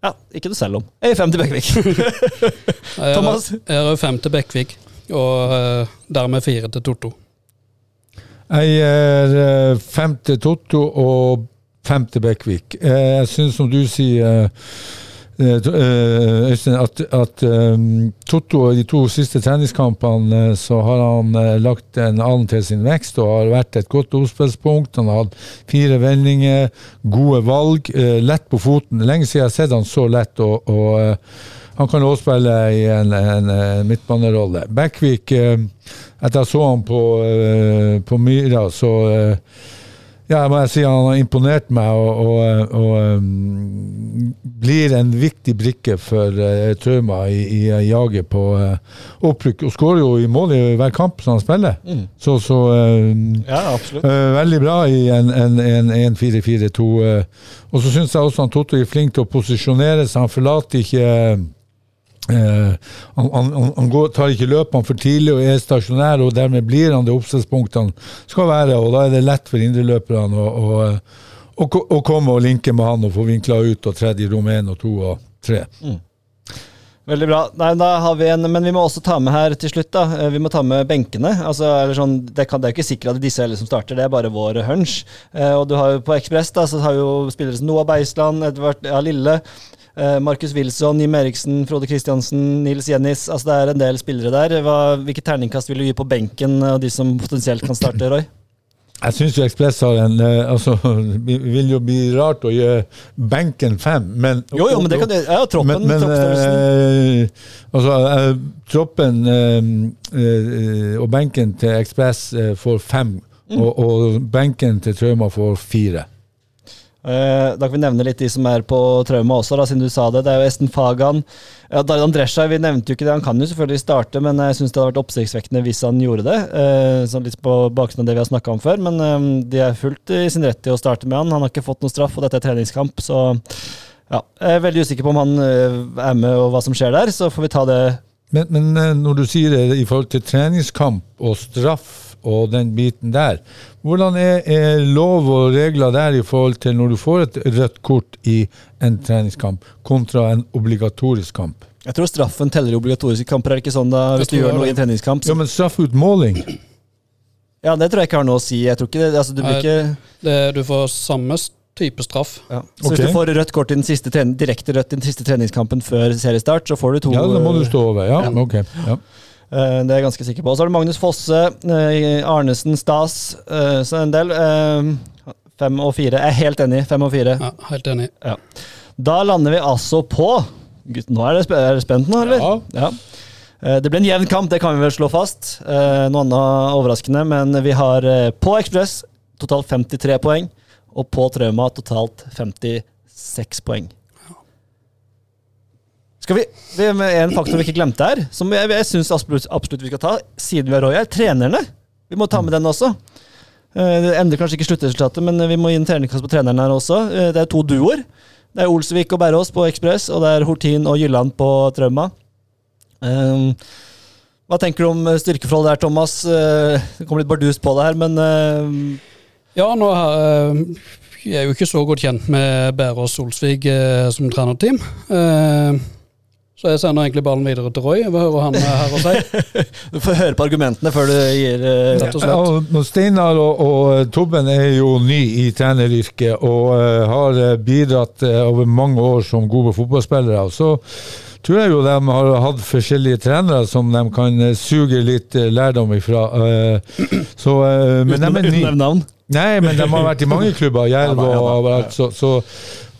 Ja, ikke noe selv om. Jeg gir fem til Bekkevik. (laughs) (laughs) Thomas? Jeg gir fem til Bekkevik, og eh, dermed fire til Totto. Jeg gir eh, fem til Totto og fem til Bekkvik. Eh, Jeg syns, som du sier, eh, eh, Øystein, at, at um, Totto i de to siste treningskampene eh, så har han uh, lagt en annen til sin vekst og har vært et godt oppspillspunkt. Han har hatt fire vendinger, gode valg, uh, lett på foten. Lenge siden jeg har sett han så lett. og, og uh, han kan også spille i en, en, en midtbanerolle. Bekkvik, eh, etter jeg så han på, eh, på Myra, så eh, ja, jeg må si han har imponert meg og, og, og um, blir en viktig brikke for uh, Trauma i, i jaget på uh, opprykk. Og skårer jo i mål i hver kamp som han spiller. Så, så um, Ja. Uh, veldig bra i en, en, en 1-4-4-2. Uh, og så syns jeg også han Totto er flink til å posisjonere seg. Han forlater ikke uh, han, han, han går, tar ikke løp han for tidlig og er stasjonær, og dermed blir han det oppstillspunktet han skal være. og Da er det lett for indreløperne å, å, å, å, komme og linke med han og få vinkla ut og tredd i rom én og to og tre. Veldig bra. Nei, vi en, men vi må også ta med her til slutt, da. Eh, Vi må ta med benkene. Altså, sånn, det, kan, det er ikke sikkert at disse er alle som starter, det er bare vår hunch. Eh, og du har jo på Ekspress da, så har jo spillere som Noah Beisland, Edvard ja, Lille, Markus Wilson, Jim Eriksen, Frode Kristiansen, Nils Jennis. Altså, det er en del spillere der. Hva, hvilke terningkast vil du gi på benken og de som potensielt kan starte, Roy? Jeg syns jo Ekspress har en eh, altså, Det vil jo bli rart å gi benken fem, men Jo, jo, men det kan du Ja, troppen. Men, men eh, altså, eh, troppen eh, eh, og benken til Ekspress eh, får fem, Mm. og, og benken til Trauma får fire. Eh, da kan vi nevne litt de som er på trauma også, da, siden du sa det. Det er jo Esten Fagan. Ja, Darid Andresja, vi nevnte jo ikke det. Han kan jo selvfølgelig starte, men jeg syns det hadde vært oppsiktsvekkende hvis han gjorde det. Eh, sånn litt på baksiden av det vi har snakka om før, men eh, de er fullt i sin rett til å starte med han. Han har ikke fått noen straff, og dette er treningskamp, så ja. Jeg er veldig usikker på om han er med og hva som skjer der, så får vi ta det Men, men når du sier det i forhold til treningskamp og straff og den biten der, hvordan er, er lov og regler der i forhold til når du får et rødt kort i en treningskamp, kontra en obligatorisk kamp? Jeg tror straffen teller i obligatoriske kamper, er det ikke sånn da, hvis du gjør noe i en treningskamp? Ja, men straffutmåling ja, det tror jeg ikke har noe å si. Jeg tror ikke det, altså, du blir ikke, Det, du får samme type straff. ja. Så hvis du får rødt kort i den siste trening, direkte rødt i den siste treningskampen før seriestart, så får du to Ja, da må du eh, stå over. Ja, ok. Ja. Eh, Det er jeg ganske sikker på. Så har du Magnus Fosse, eh, Arnesen, Stas, eh, så en del. Fem og fire. Jeg er helt enig. Fem og fire. Ja, helt enig. Da lander vi altså på Gutt, nå er det, er spent nå, eller? Ja. ja. Det blir en jevn kamp, det kan vi vel slå fast. Noe annet overraskende, men vi har på Ekspress totalt 53 poeng, og på Trauma totalt 56 poeng. Skal vi, vi med En faktor vi ikke glemte her, som jeg, jeg syns absolutt, absolutt vi skal ta, siden vi har Roy trenerne. Vi må ta med den også. Eh, Det endrer kanskje ikke sluttresultatet, men vi må gi en treningskasse på treneren her også. Eh, Det er to duoer. Det er Olsvik og Berrås på Ekspress, og det er Hortin og Gylland på Trauma. Um, hva tenker du om eh, styrkeforholdet der, Thomas? Eh, Det kommer litt bardust på det her, men eh, Ja, nå er jeg er jo ikke så godt kjent med Bærås Olsvik eh, som trenerteam. Eh, så jeg sender egentlig ballen videre til Roy. Jeg vil høre hva han her og si. (laughs) du får høre på argumentene før du gir uh, Rett og slett. Ja, og Steinar og, og Tobben er jo ny i treneryrket og uh, har eh, bidratt uh, over mange år som gode fotballspillere. Så tror jeg jo de har hatt forskjellige trenere som de kan eh, suge litt eh, lærdom ifra. eh, så, eh, men de er ny. navn. Nei, men de har vært i mange klubber. Jerv og overalt. Så, så,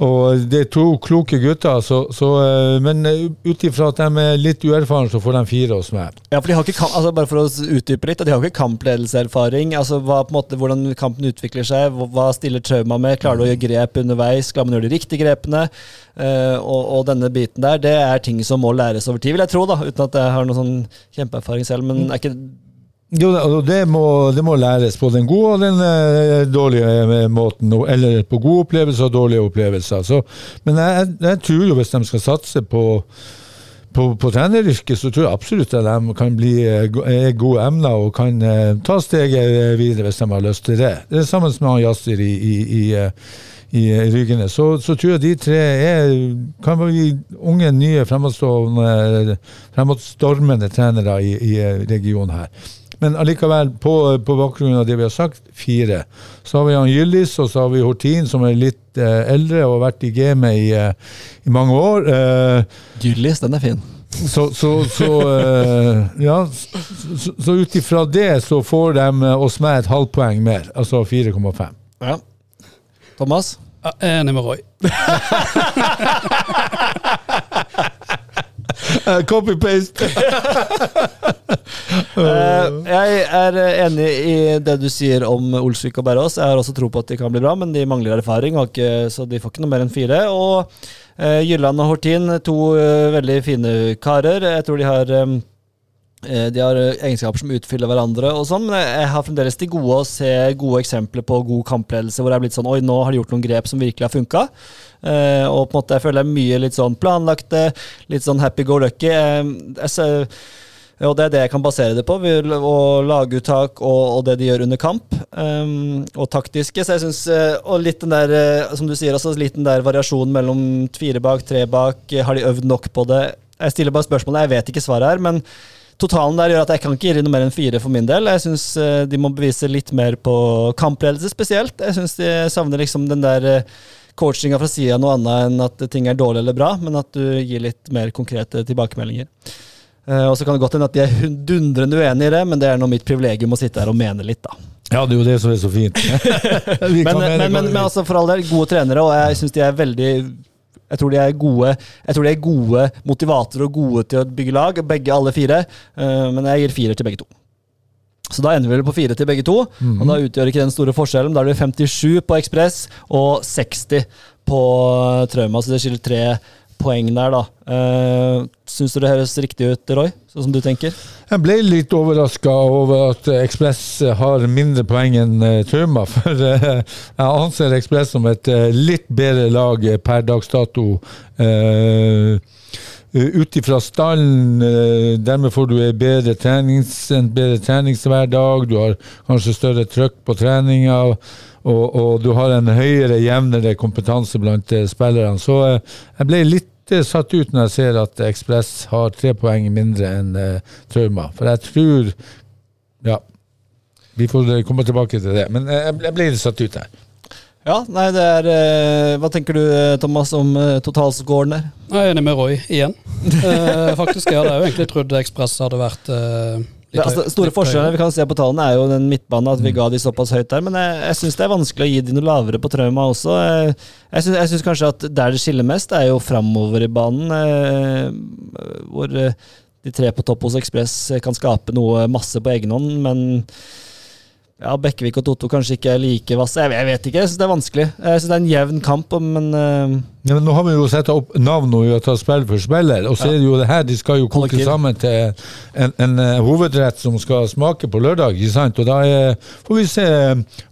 og det er to kloke gutter. Så, så, eh, men eh, ut ifra at de er litt uerfarne, så får de fire hos meg. Ja, for de har ikke altså Bare for å utdype litt, de har ikke kampledelseserfaring. Altså hva, på en måte, Hvordan kampen utvikler seg, hva, stiller Trauma med? Klarer du å gjøre grep underveis? Klarer man å gjøre de riktige grepene? Eh, og, og denne biten der, det er ting som må læres over tid, vil jeg tro, da uten at jeg har noen sånn kjempeerfaring selv. Men er ikke Jo, det må, det må læres på den gode og den eh, dårlige eh, måten. Eller på gode opplevelser og dårlige opplevelser. Så, men jeg, jeg tror jo hvis de skal satse på, på, på treneryrket, så tror jeg absolutt at de kan bli eh, er gode emner og kan eh, ta steget eh, videre hvis de har lyst til det. Det er sammen med han Yasir i, i, i, eh, i Ryggene. Så, så tror jeg de tre er, kan bli unge, nye, fremadstormende, trenere i, i eh, regionen her. Men allikevel, på, på bakgrunn av det vi har sagt, fire. Så har vi han Gyllis, og så har vi Hortin, som er litt eh, eldre og har vært i gamet i, eh, i mange år. Eh, Gyllis, den er fin. så så, så eh, Ja, så, så, så ut ifra det så får de oss med et halvpoeng mer, altså 4,5. Ja. Thomas? Ja, jeg er enig med Roy. (laughs) Copy-paste! (laughs) Eh, jeg er enig i det du sier om Olsvik og Berrås. Jeg har også tro på at de kan bli bra, men de mangler erfaring, ikke, så de får ikke noe mer enn fire. Og Gylland og Hortin, to eh, veldig fine karer. Jeg tror de har eh, eh, de har egenskaper som utfyller hverandre, og sånn, men jeg jeg har fremdeles til gode å se gode eksempler på god kampledelse hvor det er blitt sånn Oi, nå har de gjort noen grep som virkelig har funka. Eh, og på en måte jeg føler det er mye litt sånn planlagte, litt sånn happy go lucky. Eh, jeg ser, og det er det jeg kan basere det på. Og laguttak og, og det de gjør under kamp. Um, og taktiske. Så jeg synes, eh, Og litt den der, eh, som du sier, også litt den der variasjonen mellom fire bak, tre bak. Eh, Har de øvd nok på det? Jeg stiller bare spørsmålet, jeg vet ikke svaret her. men Totalen der gjør at jeg kan ikke gi noe mer enn fire for min del. Jeg syns de må bevise litt mer på kampledelse spesielt. Jeg syns de savner liksom den der eh, coachinga fra sida noe annet enn at ting er dårlig eller bra, men at du gir litt mer konkrete tilbakemeldinger. Eh, og så kan det godt hende at de er dundrende uenig i det, men det er nå mitt privilegium å sitte her og mene litt, da. Ja, det er jo det som er så fint. (laughs) Men, men, men, men altså for all del, gode trenere, og jeg syns de er veldig jeg tror de er gode de er gode motivatorer og gode til å bygge lag, begge alle fire. Eh, men jeg gir firer til begge to. Så da ender vi vel på fire til begge to, og da utgjør ikke den store forskjellen. Da er det 57 på Ekspress og 60 på Trauma, så det skiller tre poeng der, da. Uh, Syns du det høres riktig ut, Roy? Sånn som du tenker? Jeg ble litt overraska over at eh, Ekspress har mindre poeng enn uh, Trauma. (laughs) For uh, jeg anser Ekspress som et uh, litt bedre lag eh, per dags dato. Ut ifra stallen, dermed får du en bedre, trenings, en bedre treningshverdag. Du har kanskje større trøkk på treninga. Og, og du har en høyere, jevnere kompetanse blant spillerne. Så jeg ble litt uh, satt ut når jeg ser at Ekspress har tre poeng mindre enn uh, Trauma. For jeg tror Ja. Vi får uh, komme tilbake til det. Men uh, jeg, jeg ble litt satt ut her. Ja, nei, det er eh, Hva tenker du, eh, Thomas, om eh, totalscoren der? Jeg er enig med Roy igjen. (laughs) Eh, faktisk, Jeg hadde jo egentlig trodd Ekspress hadde vært eh, litt Det, altså, store forskjellene vi kan se på tallene, er jo den midtbanen, at vi ga de såpass høyt der. Men jeg, jeg syns det er vanskelig å gi de noe lavere på Trauma også. Jeg jeg syns kanskje at der det skiller mest, er jo framover i banen. eh, Hvor eh, de tre på topp hos Ekspress kan skape noe masse på egen hånd, men ja, Bekkevik og Totto kanskje ikke er like vasse. Jeg, jeg vet ikke, jeg syns det er vanskelig. Jeg syns det er en jevn kamp, men uh... Ja, men nå har vi jo satt opp navn og tatt spill for spiller, og så er det jo det her de skal jo koke sammen til en, en eh, hovedrett som skal smake på lørdag, ikke sant? Og da er, får vi se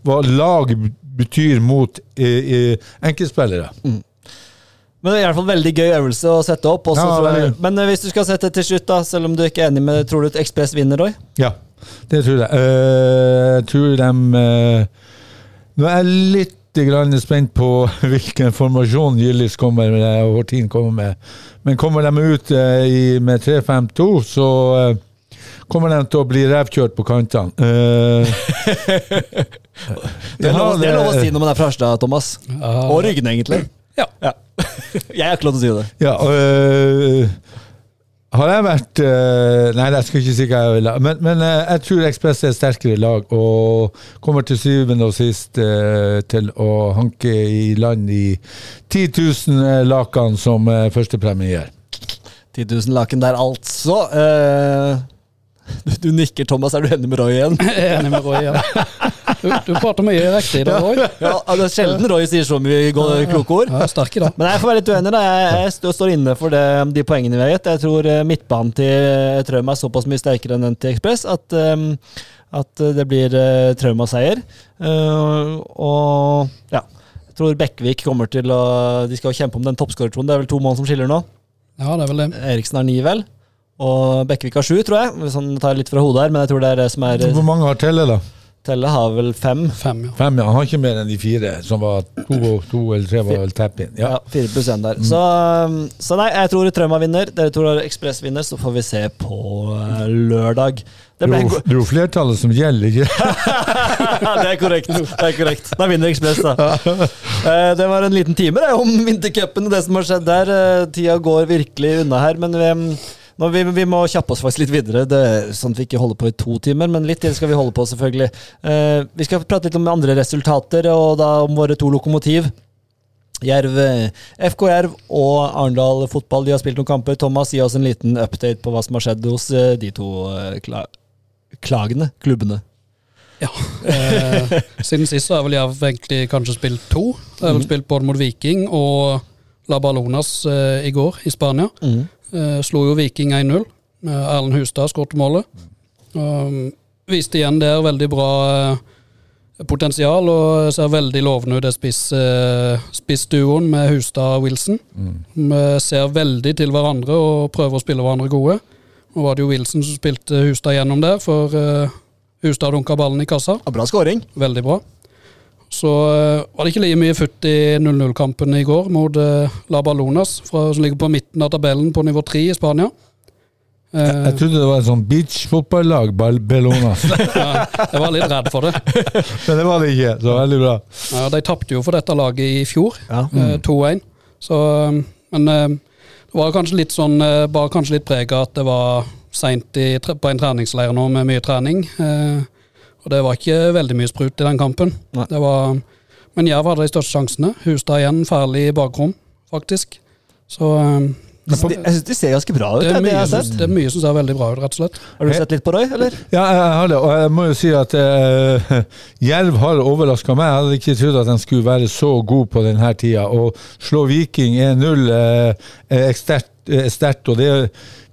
hva lag betyr mot enkeltspillere. Men det er i hvert fall veldig gøy øvelse å sette opp. Også, Ja. Men hvis du skal sette til slutt, da, selv om du ikke er enig med Tror du at Ekspress vinner, Roy? Ja, det tror jeg. Uh, Jeg tror de uh, Nå er jeg litt grann spent på (laughs) hvilken formasjon Gillis kommer med, og Hortin kommer med. Men kommer de ut uh, i, med 3-5-2, så eh, kommer de til å bli revkjørt på kantene. Uh, Det er, lov, det er lov å si når man er fra Harstad, Thomas. Ja. Og Ryggen, egentlig. Ja. (laughs) Jeg har ikke lov til å si det. Ja, øh, har jeg vært øh, Nei, jeg skal ikke si hva jeg vil. Men, men øh, jeg tror Ekspress er et sterkere lag og kommer til syvende og sist øh, til å hanke i land i 10 000 lakan som førstepremie gir. 10 000 laken der, altså. Eh, du, du nikker, Thomas. Er du enig med Roy igjen? (laughs) Jeg er enig med Roy igjen. (laughs) Du, du prater mye riktig i dag, Roy. (laughs) Ja, Det er sjelden Roy sier så mye kloke ord. Ja, sterk i dag. Men jeg får være litt uenig. da Jeg, jeg står inne for det, de poengene vi har gitt. Jeg tror eh, midtbanen til Trauma er såpass mye sterkere enn den til Ekspress at, eh, at det blir Trauma-seier. Eh, og ja. Jeg tror Bekkevik kommer til å De skal jo kjempe om den toppskårertronen. Det er vel to mål som skiller nå. Ja, det er vel det. Eriksen har ni, vel. Og Bekkevik har sju, tror jeg. Sånn tar litt fra hodet her, men jeg tror det er det som er Hvor mange har Telle, da? Telle har vel fem. Fem, ja. Fem, ja. Han har ikke mer enn de fire, som var to, to eller tre var vel tap-in. Ja, Ja. fire pluss én der. Så, um, så nei, jeg tror Trauma vinner. Dere tror Ekspress vinner, så får vi se på eh, lørdag. Det, ble en Det er jo flertallet som gjelder, ikke (laughs) det er korrekt. Det er korrekt. Da vinner Ekspress, da. Eh, Det var en liten time det, om vintercupen og det som har skjedd der. Eh, Tida går virkelig unna her, men vi, nå, vi, vi må kjappe oss faktisk litt videre. Det er sånn at vi ikke holder på i to timer, men litt til skal vi holde på, selvfølgelig. Eh, Vi skal prate litt om andre resultater, og da om våre to lokomotiv. Jerv, eh, FK Jerv og Arendal fotball de har spilt noen kamper. Thomas, gi oss en liten update på hva som har skjedd hos eh, de to eh, kla klagende klubbene. ja. Eh, siden sist så har vel Jerv egentlig kanskje spilt to. Jeg har vel spilt både mot Viking og La Ballonas eh, i går i Spania. Eh, slo jo Viking 1-0. Eh, Erlend Hustad skåret målet. Um, viste igjen der veldig bra eh, potensial, og ser veldig lovende ut, det spiss, eh, spissduoen med Hustad og Wilson. Vi ser veldig til hverandre og prøver å spille hverandre gode. Nå var det jo Wilson som spilte Hustad gjennom der, for eh, Hustad dunka ballen i kassa. Ja, bra scoring. Veldig bra. Så eh, var det ikke like mye futt i 0-0-kampen i går mot uh, La Ballonas, fra, som ligger på midten av tabellen på nivå 3 i Spania. Jeg, Jeg trodde det var et sånn beachfotballag, Bal- Bellona. (laughs) ja, jeg var litt redd for det. (laughs) Men det var det ikke, så veldig bra. Ja, de tapte jo for dette laget i fjor, Ja. mm. 2-1. Så, eh, men eh, det var kanskje litt sånn eh, Bare kanskje litt preg av at det var seint på en treningsleir nå med mye trening. eh, Og det var ikke veldig mye sprut i den kampen. Det var, men Jerv hadde de største sjansene. Hustad igjen ferdig i bakrom, faktisk. Så eh, Jeg syns de, synes ser ganske bra ut. Det Det er, det jeg mye, har som, sett. det er mye som ser veldig bra ut, rett og slett. Har du sett litt på Roy, eller? Ja, jeg har det, og jeg må jo si at uh, (laughs) Jerv har overraska meg. Jeg hadde ikke trodd at de skulle være så gode på denne tida. Å slå Viking 1-0 eh, er sterkt, er sterkt, og det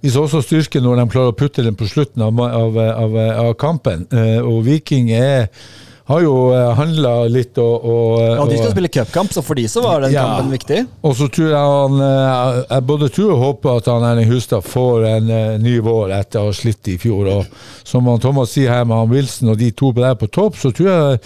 viser også styrke når de klarer å putte den på slutten av, av, av, av kampen. Eh, og Viking er, har jo handla litt og, og, Ja, de skal og spille cupkamp, så for de så var den Ja. kampen viktig. og så tror jeg han eh, Jeg både tror og håper at han Erling Hustad får en eh, ny vår etter å ha slitt i fjor. Og som han Thomas sier her med han Wilson og de to der på topp, så tror jeg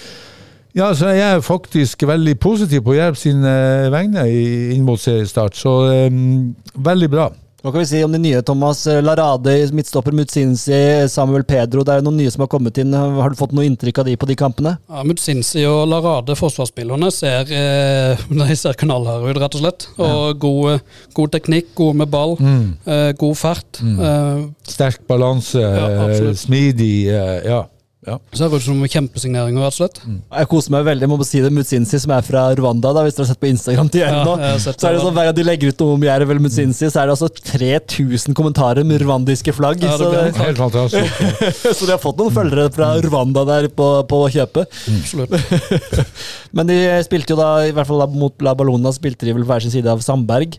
ja, så jeg er faktisk veldig positiv på Jerv sine vegne inn mot seriestart. Så um, veldig bra. Hva kan vi si om de nye, Thomas? Larade, midtstopper Mutsinsi, Samuel Pedro. Det er noen nye som har kommet inn. Har du fått noe inntrykk av de på de kampene? Ja, Mutsinsi og Larade, forsvarsspillerne, ser, eh, (laughs) de ser knallharde ut, rett og slett. Og god, god teknikk, gode med ball, eh, god fart. Eh, Sterk balanse, Ja, eh, smidig. eh, Ja. Ja. ser ut som kjempesigneringer, rett og slett. Jeg koser meg veldig med å si det. Mutsinsi, som er fra Rwanda, da, hvis dere har sett på Instagram til Jerv Ja, nå. Så er det sånn, Hver gang de legger ut noe om Jerv eller Mutsinsi, så er det altså 3000 kommentarer med rwandiske flagg. Ja, det så, det, Helt fantastisk. (laughs) så de har fått noen følgere fra Rwanda der på, på kjøpet. Absolutt. (laughs) Men de spilte jo da, i hvert fall da mot La Ballona, spilte de vel på hver sin side av Sandberg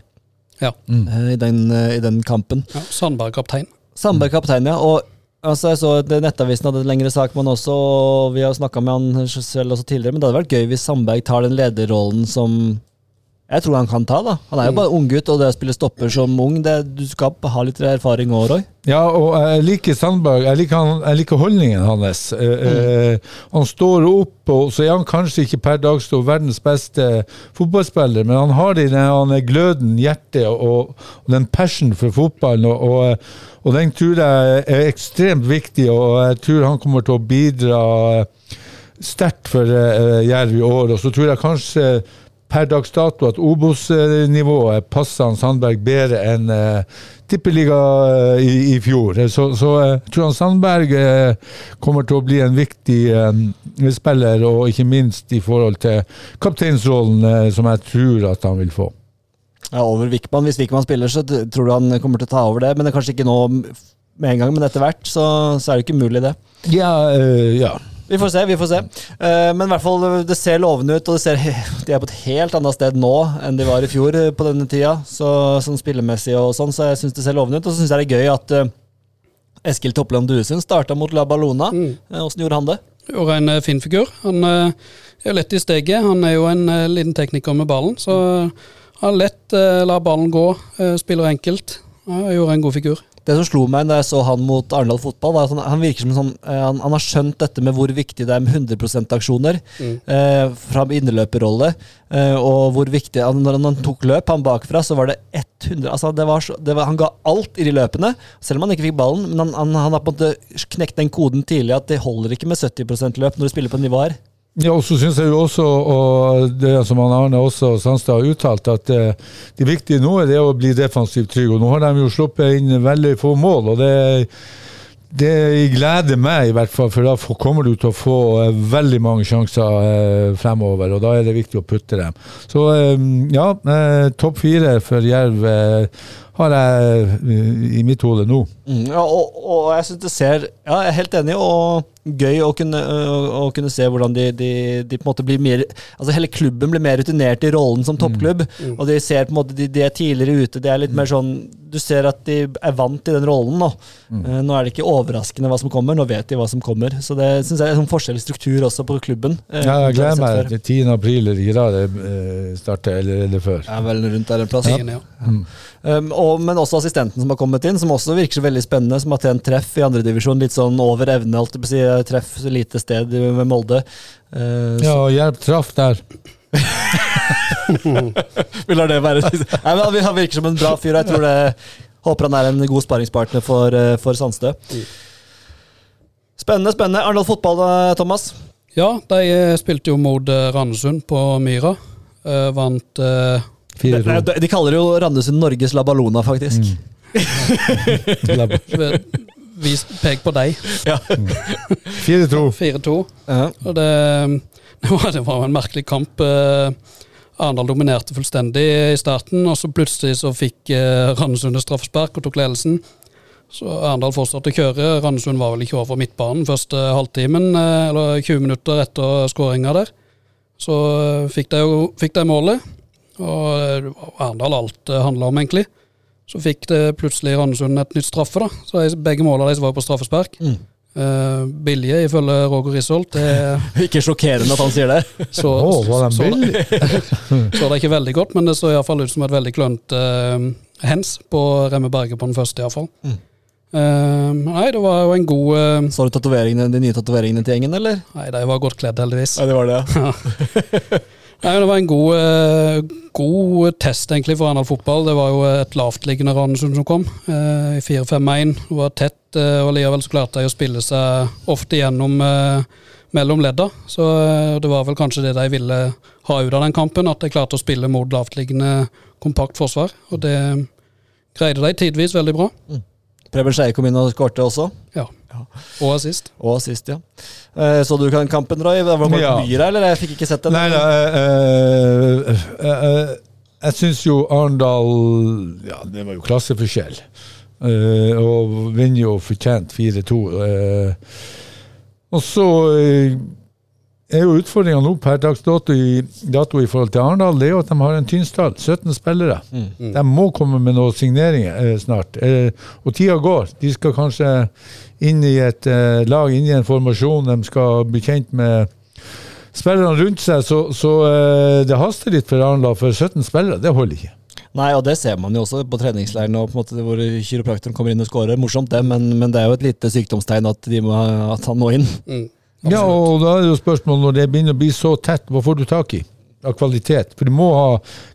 Ja. eh, i, den, eh, i den kampen. ja Sandberg kaptein. Sandberg kaptein, ja. Og altså, jeg så at Nettavisen hadde en lengre sak med han også, og vi har snakka med han selv også tidligere, men det hadde vært gøy hvis Sandberg tar den lederrollen som jeg tror han kan ta. da. Han er jo bare unggutt, og det å spille stopper som ung, det, du skal ha litt erfaring òg, Roy. Ja, og jeg liker Sandberg. Jeg liker, han, jeg liker holdningen hans. Eh, eh, han står opp, og så er han kanskje ikke per dags stå verdens beste fotballspiller, men han har den han gløden, hjertet og, og den passion for fotballen, og, og, og den tror jeg er ekstremt viktig, og jeg tror han kommer til å bidra sterkt for uh, Jerv i år. Og så tror jeg kanskje per dags dato at Obos-nivået passer han Sandberg bedre enn uh, tippeliga eh, i, i fjor. Så, så eh, jeg tror han Sandberg eh, kommer til å bli en viktig eh, spiller, og ikke minst i forhold til kapteinsrollen, eh, som jeg tror at han vil få. Ja, over Wickman. Hvis Wickman spiller, så tror du han kommer til å ta over det. Men det er kanskje ikke nå med en gang, men etter hvert så, så er det ikke umulig, det. Ja, eh, ja. Vi får se, vi får se. Eh, men i hvert fall, det ser lovende ut, og det ser, de er på et helt annet sted nå enn de var i fjor eh, på denne tida, så, sånn spillemessig og sånn, så jeg syns det ser lovende ut. Og så syns jeg det er gøy at eh, Eskil Toppland Duesund starta mot La Ballona. Åssen mm. gjorde han det? Gjorde en eh, fin figur. Han eh, er lett i steget. Han er jo en eh, liten tekniker med ballen, så han lett la lar ballen gå, eh, spiller enkelt. Han gjorde en god figur. Det som slo meg da jeg så han mot Arendal fotball, var at han, han virker som sånn eh, han, han har skjønt dette med hvor viktig det er med 100 %-aksjoner eh, fra innerløperrolle. Eh, og hvor viktig han, Når han tok løp, han bakfra, så var det 100 altså det var så, det var, Han ga alt i de løpene, selv om han ikke fikk ballen. Men han, han, han har på en måte knekt den koden tidlig at det holder ikke med 70% løp når du spiller på nivå her. Ja, og så syns jeg jo også, og det som han Arne også Sandstad har uttalt, at det, det viktige nå er det å bli defensivt trygg. Og nå har de jo sluppet inn veldig få mål, og det, det gleder meg i hvert fall, for da kommer du til å få eh, veldig mange sjanser eh, fremover, og da er det viktig å putte dem. Så eh, ja, eh, topp fire for Jerv eh, har jeg eh, i mitt hode nå. Mm, ja, og, og jeg synes det ser Ja, jeg er helt enig, og gøy å kunne, å, å kunne se hvordan de, de, de på en måte blir mer Altså hele klubben blir mer rutinert i rollen som toppklubb. Og de ser på en måte de, de er tidligere ute. Det er litt mer sånn Du ser at de er vant til den rollen nå. Eh, nå er det ikke overraskende hva som kommer, nå vet de hva som kommer. Så det syns jeg er en forskjellig struktur også på klubben. eh, Ja, jeg gleder meg til 10. april eller ikke da det starter, eller, eller før. Ja, vel rundt der en plass. Ja. ja. Um, og, men også assistenten som har kommet inn, som også virker så veldig spennende. Som har tjent treff i andredivisjon, litt sånn over evne. Alt si, treff lite sted ved Molde. Uh, Ja, og Jerv traff der. (laughs) Vi lar det være. Nei, men Han virker som en bra fyr. og Jeg tror det, håper han er en god sparringspartner for, eh, for Sandstø. Spennende, spennende. Arendal fotball, da, Thomas? Ja, de eh, spilte jo mot eh, Randesund på Myra. Uh, vant eh, De, 4-2. de kaller jo Randesund Norges La Ballona, faktisk. Mm. (laughs) vis, Pek på deg. 4-2. 4-2. Ja. Og det, (laughs) det, var, det var jo en merkelig kamp. eh, Arendal dominerte fullstendig i starten, og så plutselig så fikk eh, Randesund et straffespark og tok ledelsen. Så Arendal fortsatte å kjøre. Randesund var vel ikke over midtbanen første halvtimen, eh, eller 20 minutter etter skåringa der. Så fikk de jo fikk de målet, og Arendal alt det handla om, egentlig. Så fikk det plutselig Randesund et nytt straffe, da. Så jeg, begge målene deres var på straffespark. Eh, billige, ifølge Roger Risholt. Det (laughs) Ikke sjokkerende at han sier det. (laughs) så, oh, var den så, billige? (laughs) så det ikke veldig godt, men det så iallfall ut som et veldig klønete uh, hens på Remme Berge på den første, iallfall. Mm. Uh, nei, det var jo en god uh, Så du tatoveringene, de nye tatoveringene til gjengen, eller? Nei, de var godt kledd, heldigvis. Nei, det var det, ja. Nei, Det var en god, eh, god test egentlig for Arendal fotball. Det var jo et lavtliggende Randesund som kom, eh, i 4-5-1. Det var tett, eh, og likevel så klarte de å spille seg ofte gjennom mellom ledda. Så det var vel kanskje det de ville ha ut av den kampen, at de klarte å spille mot lavtliggende kompakt forsvar. Og det greide de tidvis veldig bra. Preben Skeie kom inn og skårte også. Og assist. Og assist, ja. Eh, Så du kan kampen, Roy? Var det Ja. mye der, eller? Jeg fikk ikke sett den. Nei da, uh, eh, eh, jeg syns jo Arendal Ja, det var jo klasseforskjell. Eh, og vinner jo fortjent 4-2. eh. og så er jo utfordringa nå per dags dato i, dato i forhold til Arendal, det er jo at de har en tynn stall. 17 spillere. De må komme med noen signeringer eh, snart. Eh, og tida går. De skal kanskje inn i et eh, lag, inn i en formasjon. De skal bli kjent med spillerne rundt seg, så, så eh, det haster litt for Arendal. For 17 spillere, det holder ikke. Nei, og det ser man jo også på treningsleiren og på en måte hvor kiropraktoren kommer inn og scorer. Morsomt det, men, men det er jo et lite sykdomstegn at, de må, at han må inn. Mm. Ja, og da er det jo spørsmålet når det begynner å bli så tett, hva får du tak i? Av kvalitet. For du må ha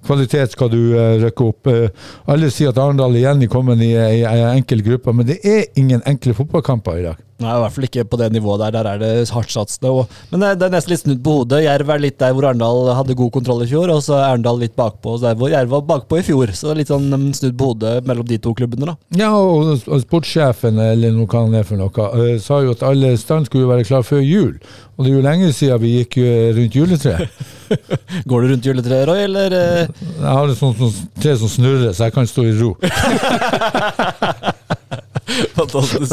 kvalitet skal du uh, rykke opp. Uh, alle sier at Arendal igjen er kommet i ei ei enkel gruppe, men det er ingen enkle fotballkamper i dag. Nei, i hvert fall ikke på det nivået der. Der er det hardtsatsende. og- Men det, er nesten litt snudd på hodet. Jerv er litt der hvor Arendal hadde god kontroll i fjor, og så er Arendal litt bakpå. Så der hvor Jerv var bakpå i fjor. Så det er litt sånn mm, snudd på hodet mellom de to klubbene, da. Ja, og, og sportssjefen, eller noe han er for noe, sa jo at alle stand skulle være klar før jul. Og det er jo lenge siden vi gikk rundt juletreet. (laughs) Går du rundt juletreet, Roy, eller? Jeg har et sånt, sånt tre som snurrer, så jeg kan stå i ro. (laughs) (laughs) Fantastisk.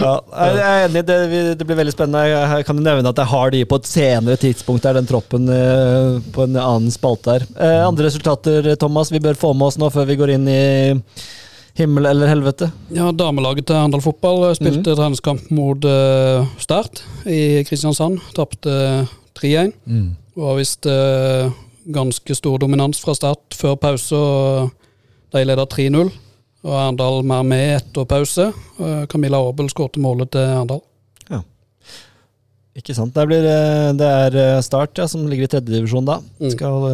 ja, jeg er enig, det, det blir veldig spennende. Jeg kan nevne at jeg har de på et senere tidspunkt, der den troppen eh, på en annen spalte her. Eh, andre resultater, Thomas, vi bør få med oss nå før vi går inn i himmel eller helvete. Ja, Damelaget til Arendal fotball spilte spilte treningskamp mot eh, Start i Kristiansand. Tapte 3-1. Mm. Var visst eh, ganske stor dominans fra start før pause, og de leda 3-0. Og Arendal mer med etter pause. Eh, Camilla Aabel skåret målet til Arendal. Ikke sant. Det, blir, eh, det er eh, Start ja, som ligger i tredjedivisjon da. Mm. Skal,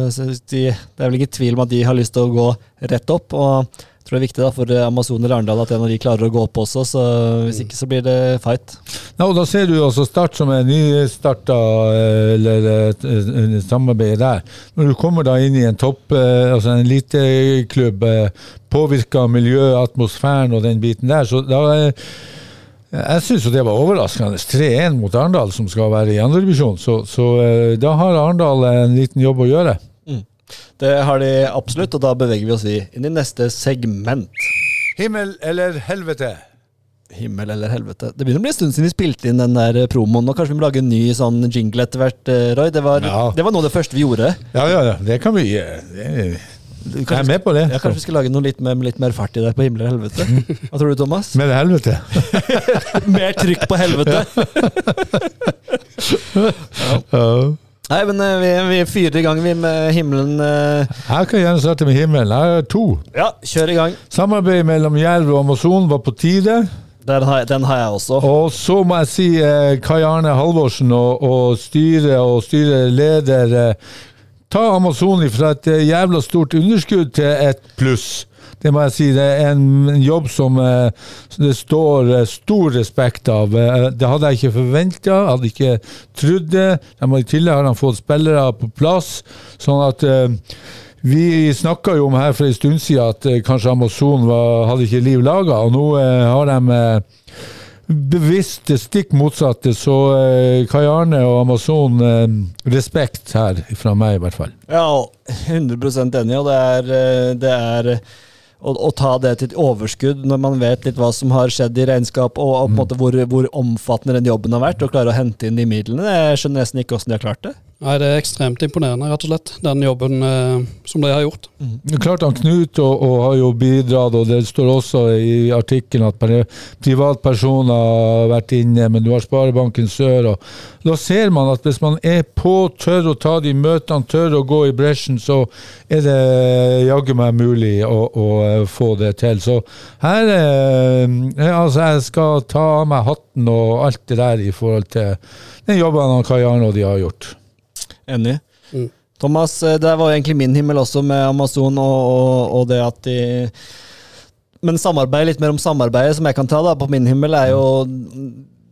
de, det er vel ikke tvil om at de har lyst til å gå rett opp. og tror det er viktig da for Amazoner Amazon eller Arendal at en av de klarer å gå opp også, så hvis ikke så blir det fight. Ja, og da ser du altså Start som er nystarta, eh, et samarbeid der. Når du kommer da inn i en topp, eh, altså en eliteklubb, påvirka påvirker miljøet, atmosfæren og den biten der, så da eh, jeg syns jo det var overraskende. 3-1 mot Arendal, som skal være i andredivisjon. Så, så eh, da har Arendal en liten jobb å gjøre. Det har de absolutt, og da beveger vi oss i, inn i neste segment. Himmel eller helvete? Himmel eller helvete. Det begynner å bli en stund siden vi spilte inn den der promoen, og kanskje vi må lage en ny sånn jingle etter hvert, eh, Roy. Det var, Ja. det var noe av det første vi gjorde. Ja, ja, ja. Det kan vi eh, det, Jeg er med på det. Ja, kanskje vi skal lage noe litt, med, med litt mer fart i det på himmel eller helvete. (laughs) Hva tror du, Thomas? Mer helvete. (laughs) Mer trykk på helvete. (laughs) Ja. Nei, men eh, vi, vi fyrer i gang vi med himmelen. eh. Jeg kan gjerne starte med himmelen. Jeg har to. Ja, kjør i gang. Samarbeid mellom Jerv og Amazon var på tide. Den har, den har jeg også. Og så må jeg si eh, Kai Arne Halvorsen og, og styret og styreleder eh, Ta Amazon fra et eh, jævla stort underskudd til et pluss. Det må jeg si. Det er en, jobb som eh, det står eh, stor respekt av. Eh, det hadde jeg ikke forventa, hadde ikke trodd det. I tillegg har han fått spillere på plass. sånn at vi snakka jo om her for en stund siden at kanskje Amazon var, hadde ikke liv laga, og nå har de bevisst det stikk motsatte. Så eh, Kai Arne og Amazon, respekt her fra meg, i hvert fall. Ja, 100 enig, og det er, det er å, å ta det til et overskudd når man vet litt hva som har skjedd i regnskap, og, og på en måte hvor, hvor omfattende den jobben har vært, og klare å hente inn de midlene. Jeg skjønner nesten ikke hvordan de har klart det. Nei, Det er ekstremt imponerende, rett og slett, den jobben eh, som de har gjort. Er Klart han Knut og, og har jo bidratt, og det står også i artikkelen at privatpersoner har vært inne, men du har Sparebanken Sør. og Da ser man at hvis man er på, tør å ta de møtene, tør å gå i bresjen, så er det jaggu meg mulig å, å eh, få det til. Så her eh, altså Jeg skal ta av meg hatten og alt det der i forhold til den jobben Kai Arne og de har gjort. Enig. Mm. Thomas, eh, det var egentlig min himmel også med Amazon, og, og, og det at de Men samarbeid, litt mer om samarbeidet som jeg kan ta da, på min himmel, er jo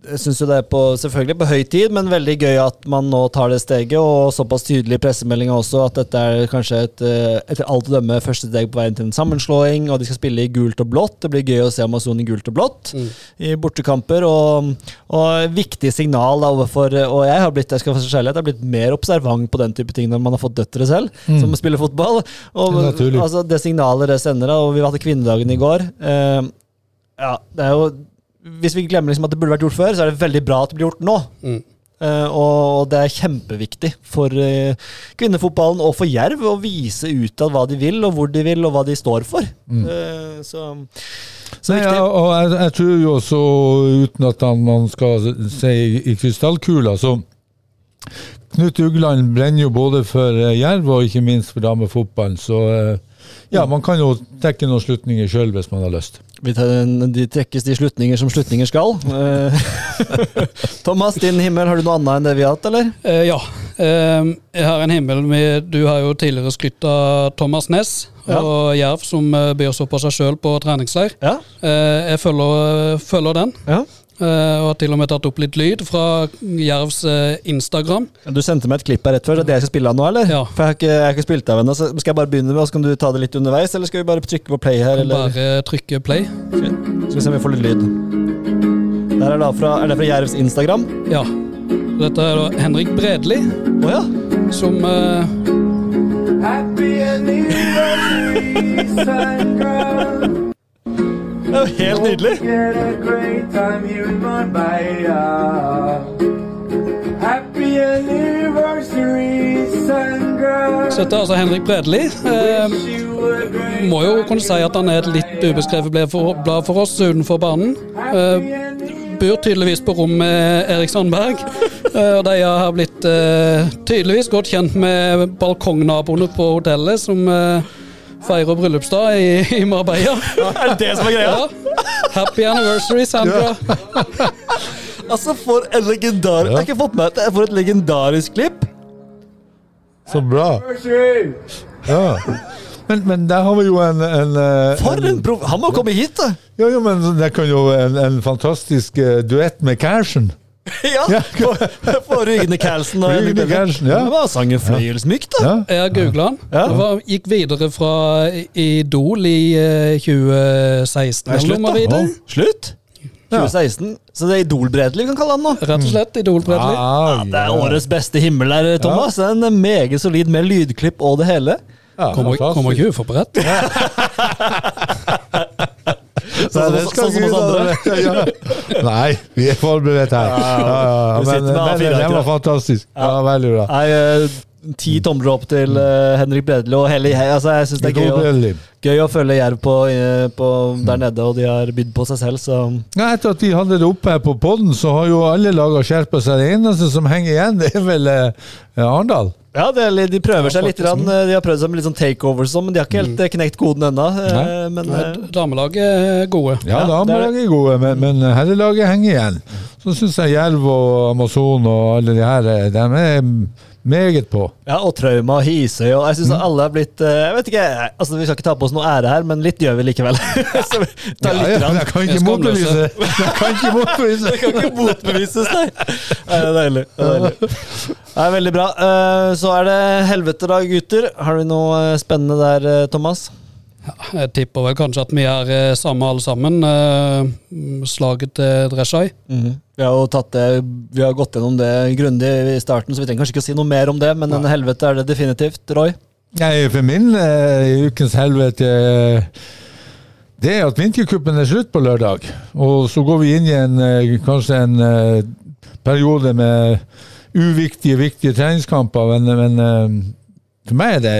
jeg syns jo det er på, selvfølgelig på høy tid, men veldig gøy at man nå tar det steget, og såpass tydelig i pressemeldinga også at dette er kanskje et, eh, etter alt å dømme første steg på veien til en sammenslåing, og de skal spille i gult og blått. Det blir gøy å se Amazon i gult og blått i bortekamper, og, og viktig signal da overfor Og jeg har blitt jeg skal så jeg har blitt mer observant på den type ting når man har fått døtre selv, som spiller fotball. Og, Det altså, det signalet det sender, og vi hadde kvinnedagen i går. Eh, ja, det er jo Hvis vi glemmer liksom at det burde vært gjort før, så er det veldig bra at det blir gjort nå. Mm. Uh, og det er kjempeviktig for uh, kvinnefotballen og for Jerv å vise utad hva de vil, og hvor de vil, og hva de står for. Eh, så så Nei, viktig. ja, og jeg, jeg tror jo også, uten at man skal si i, i krystallkula, så Knut Ugland brenner jo både for Jerv og ikke minst for damefotballen, så ja, man kan jo trekke noen slutninger sjøl hvis man har lyst. Vi tar, de trekkes de slutninger som slutninger skal. Eh, (laughs) Thomas, din himmel, har du noe annet enn det vi har hatt, eller? Eh, ja. Eh, jeg har en himmel med Du har jo tidligere skrytt av Thomas Næss Ja. og Jerv, som byr så på seg sjøl på treningsleir. Ja. Eh, jeg følger, følger den, ja. Eh, og har til og med tatt opp litt lyd fra Jervs eh, Instagram. Du sendte meg et klipp her rett før, det er det jeg skal spille av nå, eller? Ja. For jeg har ikke, jeg har ikke spilt av ennå. så Skal jeg bare begynne med, og så kan du ta det litt underveis, eller skal vi bare trykke på play her? Eller? Bare trykke play. Skal vi se om vi får litt lyd. Der er, da fra, er det fra Jervs Instagram? Ja. Dette er da Henrik Bredli, oh, ja. som uh... Happy and. Det er jo helt nydelig. Er altså Henrik Bredli. Eh, må jo kunne si at han er et litt ubeskrevet blad for, for oss utenfor banen. Eh, bor tydeligvis på rom med Erik Sandberg. (laughs) Eh, og de har blitt eh, tydeligvis godt kjent med balkongnaboene på hotellet, som eh, feirer bryllupsdag i, i Marbella. (laughs) Er det det som er greia? Ja. Happy anniversary, Sandra. (laughs) Altså, for en legendar... Jeg har ikke fått med at det får for et legendarisk klipp. Så bra. Ja. Men, men der har vi jo en, en, eh, For en prof... Han må komme hit, da! Ja, jo, men det kan jo en, en fantastisk eh, duett med Kærsen. (laughs) Ja! På, på Rygne Carlsen Rygne Carlsen, ja. Det var sangen fløyelsmykt, da. Ja. Jeg googla den. Ja. Det var, gikk videre fra Idol i uh, 2016. Nei, slutt, da. Slutt? 2016. Så det er Idol-Bredli vi kan kalle han nå. Rett og slett Idol Bredli. Ah, Det er årets beste himmel der, Thomas. En meget solid med lydklipp og det hele. ja, Kommer, kommer ikke uforberedt. (laughs) (laughs) Nei, Sånn det som- skal sånn som Gud andre. (laughs) ja. Nei, vi er forberedt her. Ja, ja, Men, med men det var fantastisk. Ja, Veldig bra. Nei, eh, Ti tomler opp til uh, Henrik Bredli og hele altså, Jeg syns det er gøy å, gøy å følge Jerv på, eh, på der nede, og de har bydd på seg selv, så Ja, etter at de hadde det oppe her på podden, så har jo alle laga skjerpa seg. Det eneste som henger igjen, det er vel uh, Arendal. Ja, det er, de prøver seg litt. Rann. De har prøvd seg med litt sånn takeovers, men de har ikke helt eh, knekt koden ennå. Damelaget er gode. Ja, Ja, damelaget er gode, men, men herrelaget henger igjen. Så syns jeg Jerv og Amazon og alle de her, de er meget på. ja, og Trauma og Hisøy og Jeg syns alle har blitt eh, Jeg vet ikke, altså Vi skal ikke ta på oss noe ære her, men litt gjør vi likevel. (laughs) så vi tar litt ja, (laughs) jeg kan ikke motbevise Jeg kan ikke motbevise Det kan ikke motbevises, nei. Nei, Det er deilig. Det er, deilig. Er veldig bra. Eh, Så er det helvete, da, gutter. Har du noe eh, spennende der, Thomas? Jeg tipper vel kanskje at vi er eh, samme alle sammen. Eh, slaget til Dreshai. Mm. Vi har jo tatt det, vi har gått gjennom det grundig i starten, så vi trenger kanskje ikke å si noe mer om det, men en helvete er det definitivt. Roy? Nei, for min uh, ukens helvete uh, det er at vintercupen er slutt på lørdag. Og så går vi inn i en, uh, kanskje en periode med uviktige, viktige treningskamper. Men, men for meg er det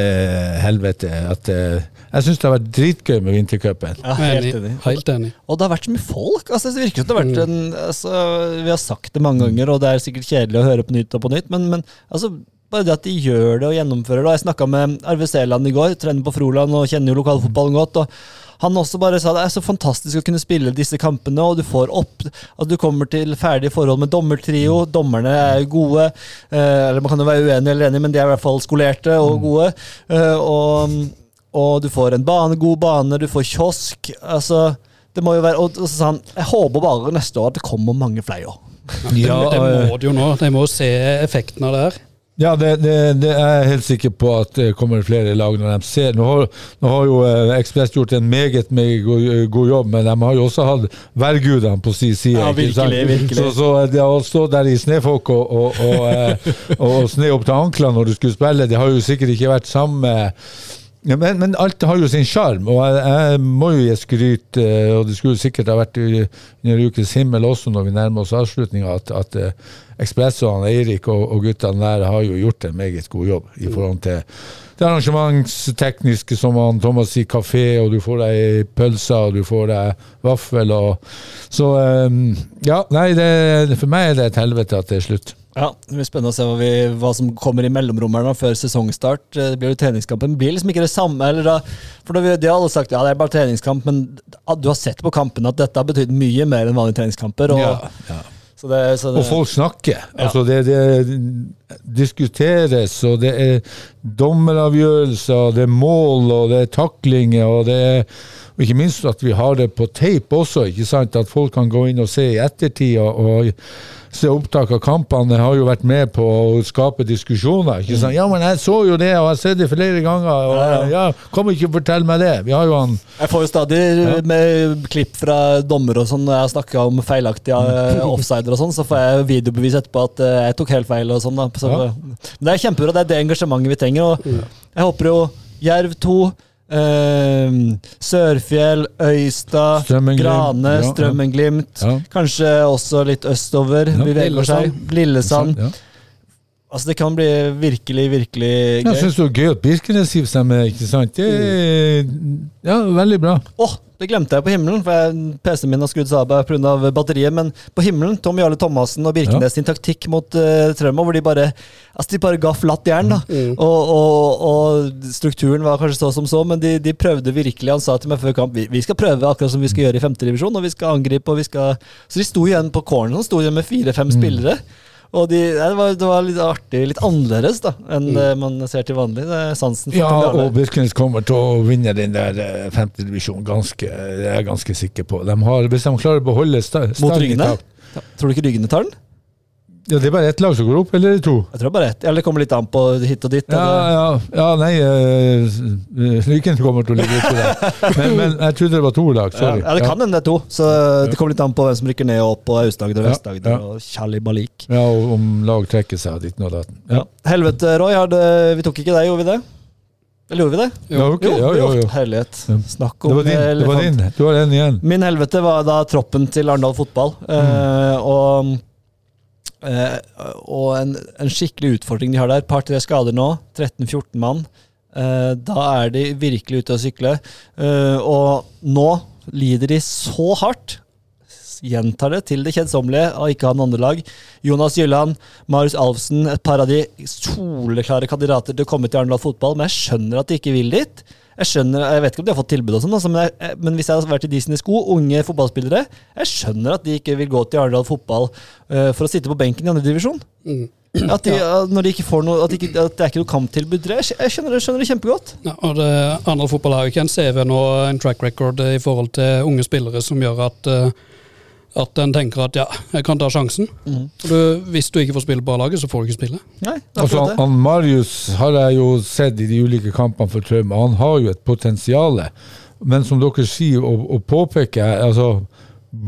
helvete at eh, Jeg syns det har vært dritgøy med vintercupen. Ja, Enig. Helt enig. Og det har vært så mye folk. Altså, det virker som det har vært en altså, Vi har sagt det mange ganger, og det er sikkert kjedelig å høre på nytt og på nytt, men, men altså, bare det at de gjør det og gjennomfører det. Og Jeg snakka med Arve Seland i går, trener på Froland og kjenner jo lokalfotballen godt. og han også bare sa det er så fantastisk å kunne spille disse kampene, og du får opp At du kommer til ferdige forhold med dommertrio. Dommerne er gode. Eh, eller Man kan jo være uenig eller enig, men de er i hvert fall skolerte og gode. Eh, og, og du får en bane, god bane, du får kiosk. Altså, det må jo være Og, og så sa han jeg håper bare neste år at det kommer mange flere. (laughs) Ja, det, det eh, må det jo nå. De må se effekten av det her. Ja, det, det, det er jeg helt sikker på at det kommer flere lag når de ser. Nå har, nå har jo eh, Ekspress gjort en meget meget god, god jobb, men de har jo også hatt værgudene på sin side. Ja, virkelig, virkelig. Så, så det å stå der i snøfokk og, og, og, eh, og sne opp til anklene når du skulle spille, det har jo sikkert ikke vært samme ja, men, men alt har jo sin sjarm, og jeg, jeg må jo gi skryt. eh, Og det skulle sikkert ha vært under ukens himmel også når vi nærmer oss avslutninga, at, at eh, Ekspress og Eirik og, og guttene der har jo gjort en meget god jobb i forhold til det arrangementstekniske, som han Thomas sier, kafé, og du får deg pølser, og du får deg vaffel og Så eh, ja, nei, det, for meg er det et helvete at det er slutt. Ja, Det blir spennende å se hva, vi, hva som kommer i mellomrommene før sesongstart. Eh, Det blir jo treningskampen. Det blir liksom ikke det samme. Eller da, for da vi, De har alle sagt ja, det er bare treningskamp, men du har sett på kampene at dette har betydd mye mer enn vanlige treningskamper. Og, Ja, ja. Så det, så det, Og folk snakker. Altså det, det diskuteres, og det er dommeravgjørelser, det er mål, og det er taklinger, og det er og ikke minst at vi har det på tape også, ikke sant? at folk kan gå inn og se i ettertid og, se opptak av kampene. Det har jo vært med på å skape diskusjoner. ikke sant? 'Ja, men jeg så jo det, og jeg har sett det flere ganger.' og Ja, ja. ja, Kom ikke og fortell meg det. Vi har jo han Jeg får jo stadig med klipp fra dommer og sånn når jeg snakker om feilaktige (laughs) offsider og sånn, så får jeg videobevis etterpå at eh, jeg tok helt feil og sånn. da. Så, Ja. Men det er kjempebra. Det er det engasjementet vi trenger. Og jeg håper jo Jerv 2, eh, Sørfjell, Strømmen-Glimt, Grane, ja, Strømmenglimt. Ja. Kanskje også litt østover. Ja. beveger seg. Lillesand. Ja. Altså, det kan bli virkelig, virkelig gøy. Jeg syns det var gøy at Birkenes hiver seg med, ikke sant? Det er ja, veldig bra. Åh, det glemte jeg på himmelen, for PC-en min har skrudd seg av pga. batteriet. Men på himmelen, Tom Jarle Thomassen og Birkenes sin taktikk mot uh, Trauma, hvor de bare altså de bare ga flatt jern. da. Og, og, og strukturen var kanskje så som så, men de, de prøvde virkelig. Han sa til meg før kamp vi, vi skal prøve akkurat som vi skal gjøre i femtedivisjon, og vi skal angripe. og vi skal... Så de sto igjen på corneren, sto igjen med fire-fem spillere. Og de, det, var, det var litt artig, litt annerledes da, enn mm. man ser til vanlig. Det sansen Ja, og Birkenes kommer til å vinne den der femtedivisjonen, femte divisjonen, ganske, det er jeg ganske sikker på. De har, hvis de klarer å beholde sta- Mot ryggene? Ja. Tror du ikke ryggene tar den? Ja, det er bare ett lag som går opp, eller er to? Jeg tror bare ett. Eller det kommer litt an på hit og dit. Ja, ja, ja nei uh, kommer til å ligge oppi der. (laughs) Men, men jeg trodde det var to lag, sorry. ja, det kan hende det er to. Så det kommer litt an på hvem som rykker ned og opp og Aust-Agder og Vest-Agder og Kalibalik. Ja, og om lag trekker seg av ditten og. Ja. Helvete, Roy. Det, vi tok ikke deg, gjorde vi det? Eller gjorde vi det? Ja, okay. Jo, jo, jo, Herlighet. Snakk om Det var din. Det var din. Du har den igjen. Min helvete var da troppen til Arendal fotball. Eh, og eh, og en, en skikkelig utfordring de har der. Par-tre skader nå. 13-14 mann. Eh, da er de virkelig ute å sykle. Eh, og nå lider de så hardt. Gjentar det til det kjedsommelige av ikke å ha andre lag. Jonas Gylland, Marius Alfsen, et par av de soleklare kandidater til å komme til Arendal fotball, men jeg skjønner at de ikke vil dit. Jeg skjønner, jeg vet ikke om de har fått tilbud, og sånn, altså, men, jeg, men hvis jeg hadde vært i de sine sko, unge fotballspillere Jeg skjønner at de ikke vil gå til Arendal fotball uh, for å sitte på benken i andredivisjon. Mm. At, de, at når de ikke får noe At, de ikke, at det er ikke noe kamptilbud. Jeg skj- jeg skjønner det, skjønner kjempegodt. Ja, og det, Arendal fotball har jo ikke en CV nå, en track record, i forhold til unge spillere som gjør at eh, At en tenker at ja, jeg kan ta sjansen. Mm. du, hvis du ikke får spille på A-laget, så får du ikke spille. Nei, Altså, han Marius har jeg jo sett i de ulike kampene for Trauma. Han har jo et potensial. Men som dere sier og, og påpeker, altså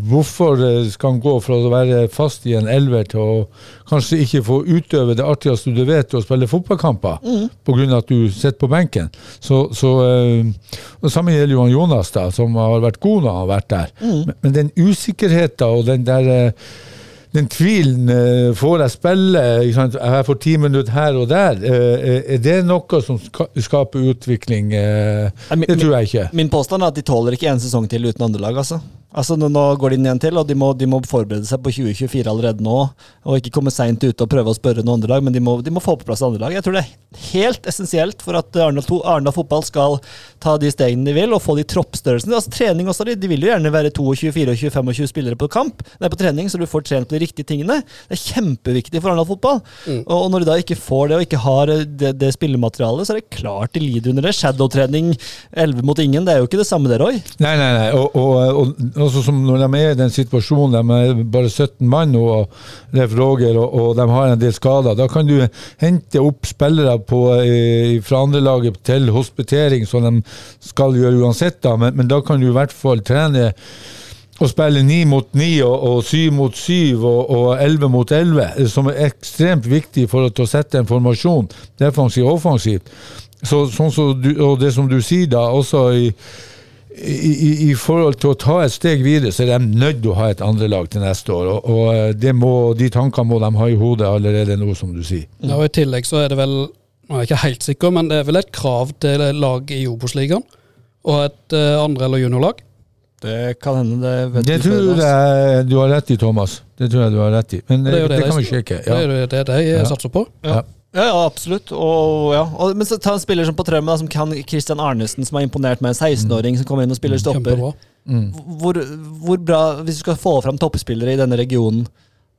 Hvorfor eh, skal han gå fra å være fast i en elver til å kanskje ikke få utøve det artigste du vet, å spille fotballkamper, Mm. av at du sitter på benken? Så, så eh, og Samme gjelder jo Jonas, da, som har vært god når han har vært der. Mm. Men, men den usikkerheten og den der eh, den tvilen Får jeg spille? Jeg får ti minutter her og der. Er det noe som skaper utvikling? Det tror jeg ikke. Min påstand er at de tåler ikke en sesong til uten andre lag. altså. Altså, nå, går de inn igjen til, og de må, de må forberede seg på 2024 allerede nå. Og ikke komme seint ute og prøve å spørre noen andre lag, men de må, de må få på plass andre lag. Jeg tror det er helt essensielt for at Arendal fotball skal ta de stegene de vil, og få de troppstørrelsene. Altså trening også, de, de vil jo gjerne være 22, 24, 25 spillere på kamp, nei, på trening, så du får trent på de riktige tingene. Det er kjempeviktig for Arendal fotball. Og, og når de da ikke får det, og ikke har eh, det, det spillematerialet, så er det klart de lider under det. Shadow-trening 11 mot ingen, det er jo ikke det samme det, Roy. Nei, nei, nei. Og, og, og også som når de er i den situasjonen, de er bare 17 mann og Leif Roger, og, og de har en del skader, da kan du hente opp spillere på, i, fra andrelaget til hospitering, som de skal gjøre uansett, da. Men, men da kan du i hvert fall trene å spille ni mot ni og, og syv mot syv og, elleve mot elleve, som er ekstremt viktig for å sette en formasjon, defensivt og offensivt. Så, sånn som du, og det som du sier da, også i i, i, I forhold til å ta et steg videre, så er de nødt til å ha et andrelag til neste år. Og, og eh, det må, de tankene må de ha i hodet allerede nå, som du sier. Ja, og I tillegg så er det vel, nå er jeg ikke helt sikker, men det er vel et krav til lag i Obos-ligaen og et uh, andre- eller juniorlag. Det kan hende det vet Det tror bedre, jeg du har rett i, Thomas. Det tror jeg du har rett i. Men det det, det det kan vi sjekke. Det er det, det jeg Ja. satser på. Ja. Ja, ja, absolutt. Og, ja. og, men så ta en spiller som på Trømmen, da, som kan Christian Arnesen, som har imponert med en 16-åring som kommer inn og spiller stopper. Mm. Hvor, hvor bra, Hvis du skal få fram toppspillere i denne regionen,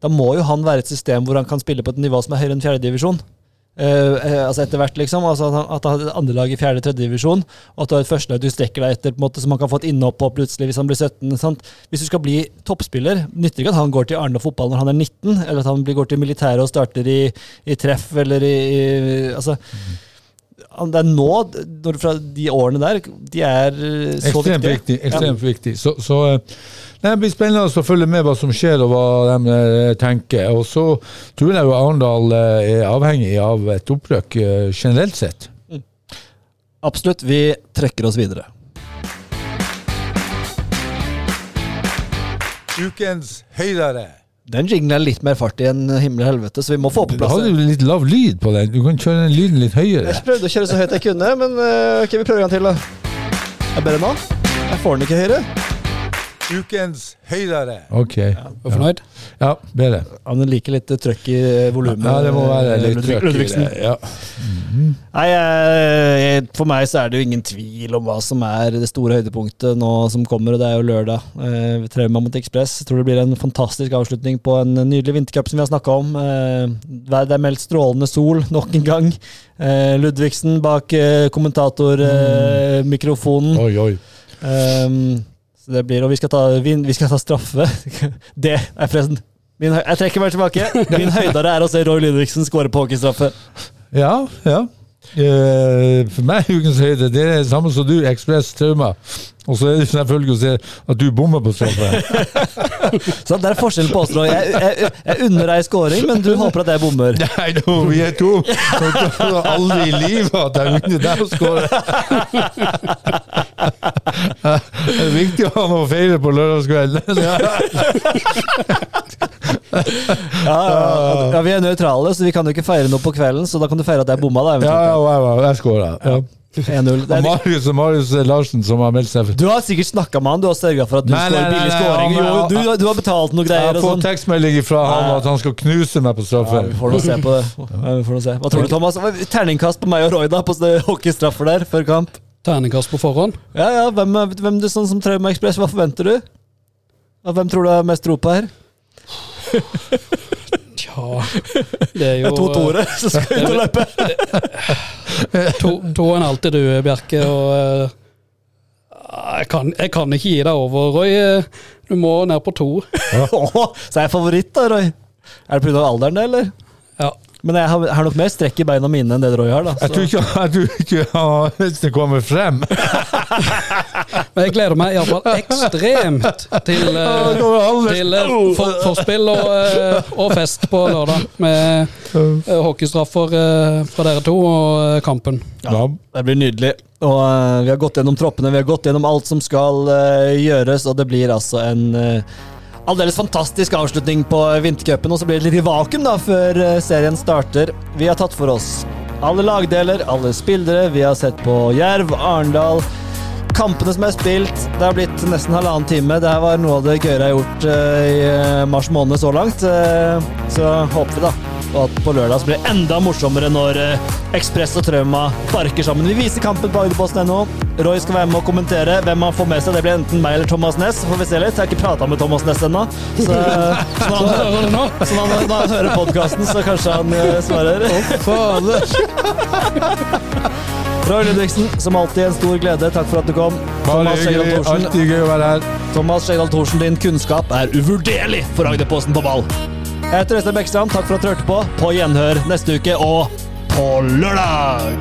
da må jo han være et system hvor han kan spille på et nivå som er høyere enn fjerdedivisjon. Uh, altså etter hvert, liksom. Altså at han, har et andrelag i fjerde-tredjedivisjon, og at du har et førstelag du strekker deg etter, på en måte, som han kan få et innhopp på plutselig hvis han blir 17. Sant? Hvis du skal bli toppspiller, nytter ikke at han går til Arne fotball når han er 19, eller at han blir, går til militæret og starter i, i treff, eller i, i Altså han- det er nå, når, fra de årene der, de er eh, så Ekstremt viktige. viktig. ekstremt viktig. Så, så eh, det blir spennende å følge med hva som skjer og hva de eh, tenker. Og så tror jeg jo Arendal er avhengig av et opprykk eh, generelt sett. Absolutt. Vi trekker oss videre. Ukens høydere. Den jinglen er litt mer fart i enn himmel og helvete, så vi må få på Du plass hadde det. jo litt lav lyd på den. Du kan kjøre den lyden litt høyere. Jeg prøvde å kjøre så høyt jeg kunne, men eh, ok, vi prøver en til, da. Er bedre nå? Jeg får den ikke høyere. Ukens høydere. Ok. Er du fornøyd? Ja, bedre. Han liker litt trøkk i eh, volumet. Ja, det må være litt Ludvig- trøkk i Ludvigsen. det. Ja. Nei, For meg så er det jo ingen tvil om hva som er det store høydepunktet nå som kommer, og det er jo lørdag. Eh, Trauma mot Ekspress. Tror det blir en fantastisk avslutning på en nydelig vintercup som vi har snakka om. Eh, det er meldt strålende sol nok en gang. Eh, Ludvigsen bak kommentatormikrofonen. Mm. Oi, oi. Um, så det blir, og vi skal ta, vi, vi skal ta straffe. (laughs) Det er forresten min, Jeg trekker meg tilbake. Min høydere er å se Roy Ludvigsen skåre på hockeystraffe. Ja, ja. Eh, for meg ukens høyde det er det samme som du, Ekspress Trauma. Og så er det selvfølgelig å se at du bommer på straffe. (laughs) Så det er forskjellen på oss. Jeg, jeg, jeg unner deg scoring, men du håper at jeg bommer. (laughs) Nei, no, vi er to. Jeg tror aldri i livet at jeg unner deg å skåre. Det er viktig å ha noe å feire på lørdagskvelden. (laughs) Ja, ja, Vi er nøytrale, så vi kan jo ikke feire noe på kvelden, så da kan du feire at jeg bomma. da, Ja, ja, jeg skåra. Ja. 1-0. Det Og Marius og Marius Larsen som har meldt seg. Du har sikkert snakka med han, du har sørga for at du skårer billig scoring. du, du har betalt noe Jeg greier har og fått sånn. tekstmelding fra han at han skal knuse meg på Ja, vi får nå se på det. (laughs) Ja, vi får se. Hva tror du, Thomas? Terningkast på meg og Roy da, på hockeystraffer der før kamp? Terningkast på forhånd. Ja, ja, hvem, er- hvem du sånn som Trauma Ekspress, hva forventer du? Og hvem tror du har mest tro på her? Tja Det er jo Det er To toere (laughs) som skal ut og løpe. (laughs) To, to en halv du, Bjerke. Og eh, Jeg kan, jeg kan ikke gi deg over, Roy. Du må ned på to. (laughs) Ja. så er jeg favoritt, da, Roy. Er det pga. alderen, det, eller? Ja. Men jeg har, har nok mer strekk i beina mine enn det Roy har. da. Jeg tror ikke, jeg tror ikke ja, hvis det kommer frem. (laughs) Men jeg gleder meg iallfall ekstremt til, (laughs) uh, til uh, for, forspill og, uh, og fest på lørdag. Med uh, hockeystraffer fra dere to og kampen. Ja. Det blir nydelig. Og Vi har gått gjennom troppene, vi har gått gjennom alt som skal gjøres, og det blir altså en uh, aldeles fantastisk avslutning på vintercupen. Og så blir det litt vakuum da, før eh, serien starter. Vi har tatt for oss alle lagdeler, alle spillere. Vi har sett på Jerv, Arendal. Kampene som er spilt. Det har blitt nesten halvannen time. Det her var noe av det gøyere jeg har gjort eh, i eh, mars måned så langt. Så håper vi da og at på lørdag blir det enda morsommere når eh, Ekspress og Trauma barker sammen. Vi viser kampen på Agderposten.no. Roy skal være med og kommentere. Hvem han får med seg, det blir enten meg eller Thomas Næss. Får vi se litt. Jeg har ikke prata med Thomas Næss ennå. Så, eh, (laughs) så når han, så når han, når han hører podkasten, så kanskje han eh, svarer. (laughs) Roy Ludvigsen, som alltid en stor glede. Takk for at du kom. Thomas Skjegdal Thorsen, din kunnskap er uvurderlig for Agderposten på ball. Jeg heter Øystein Bekkestrand. Takk for at du hørte på. På gjenhør neste uke og på lørdag!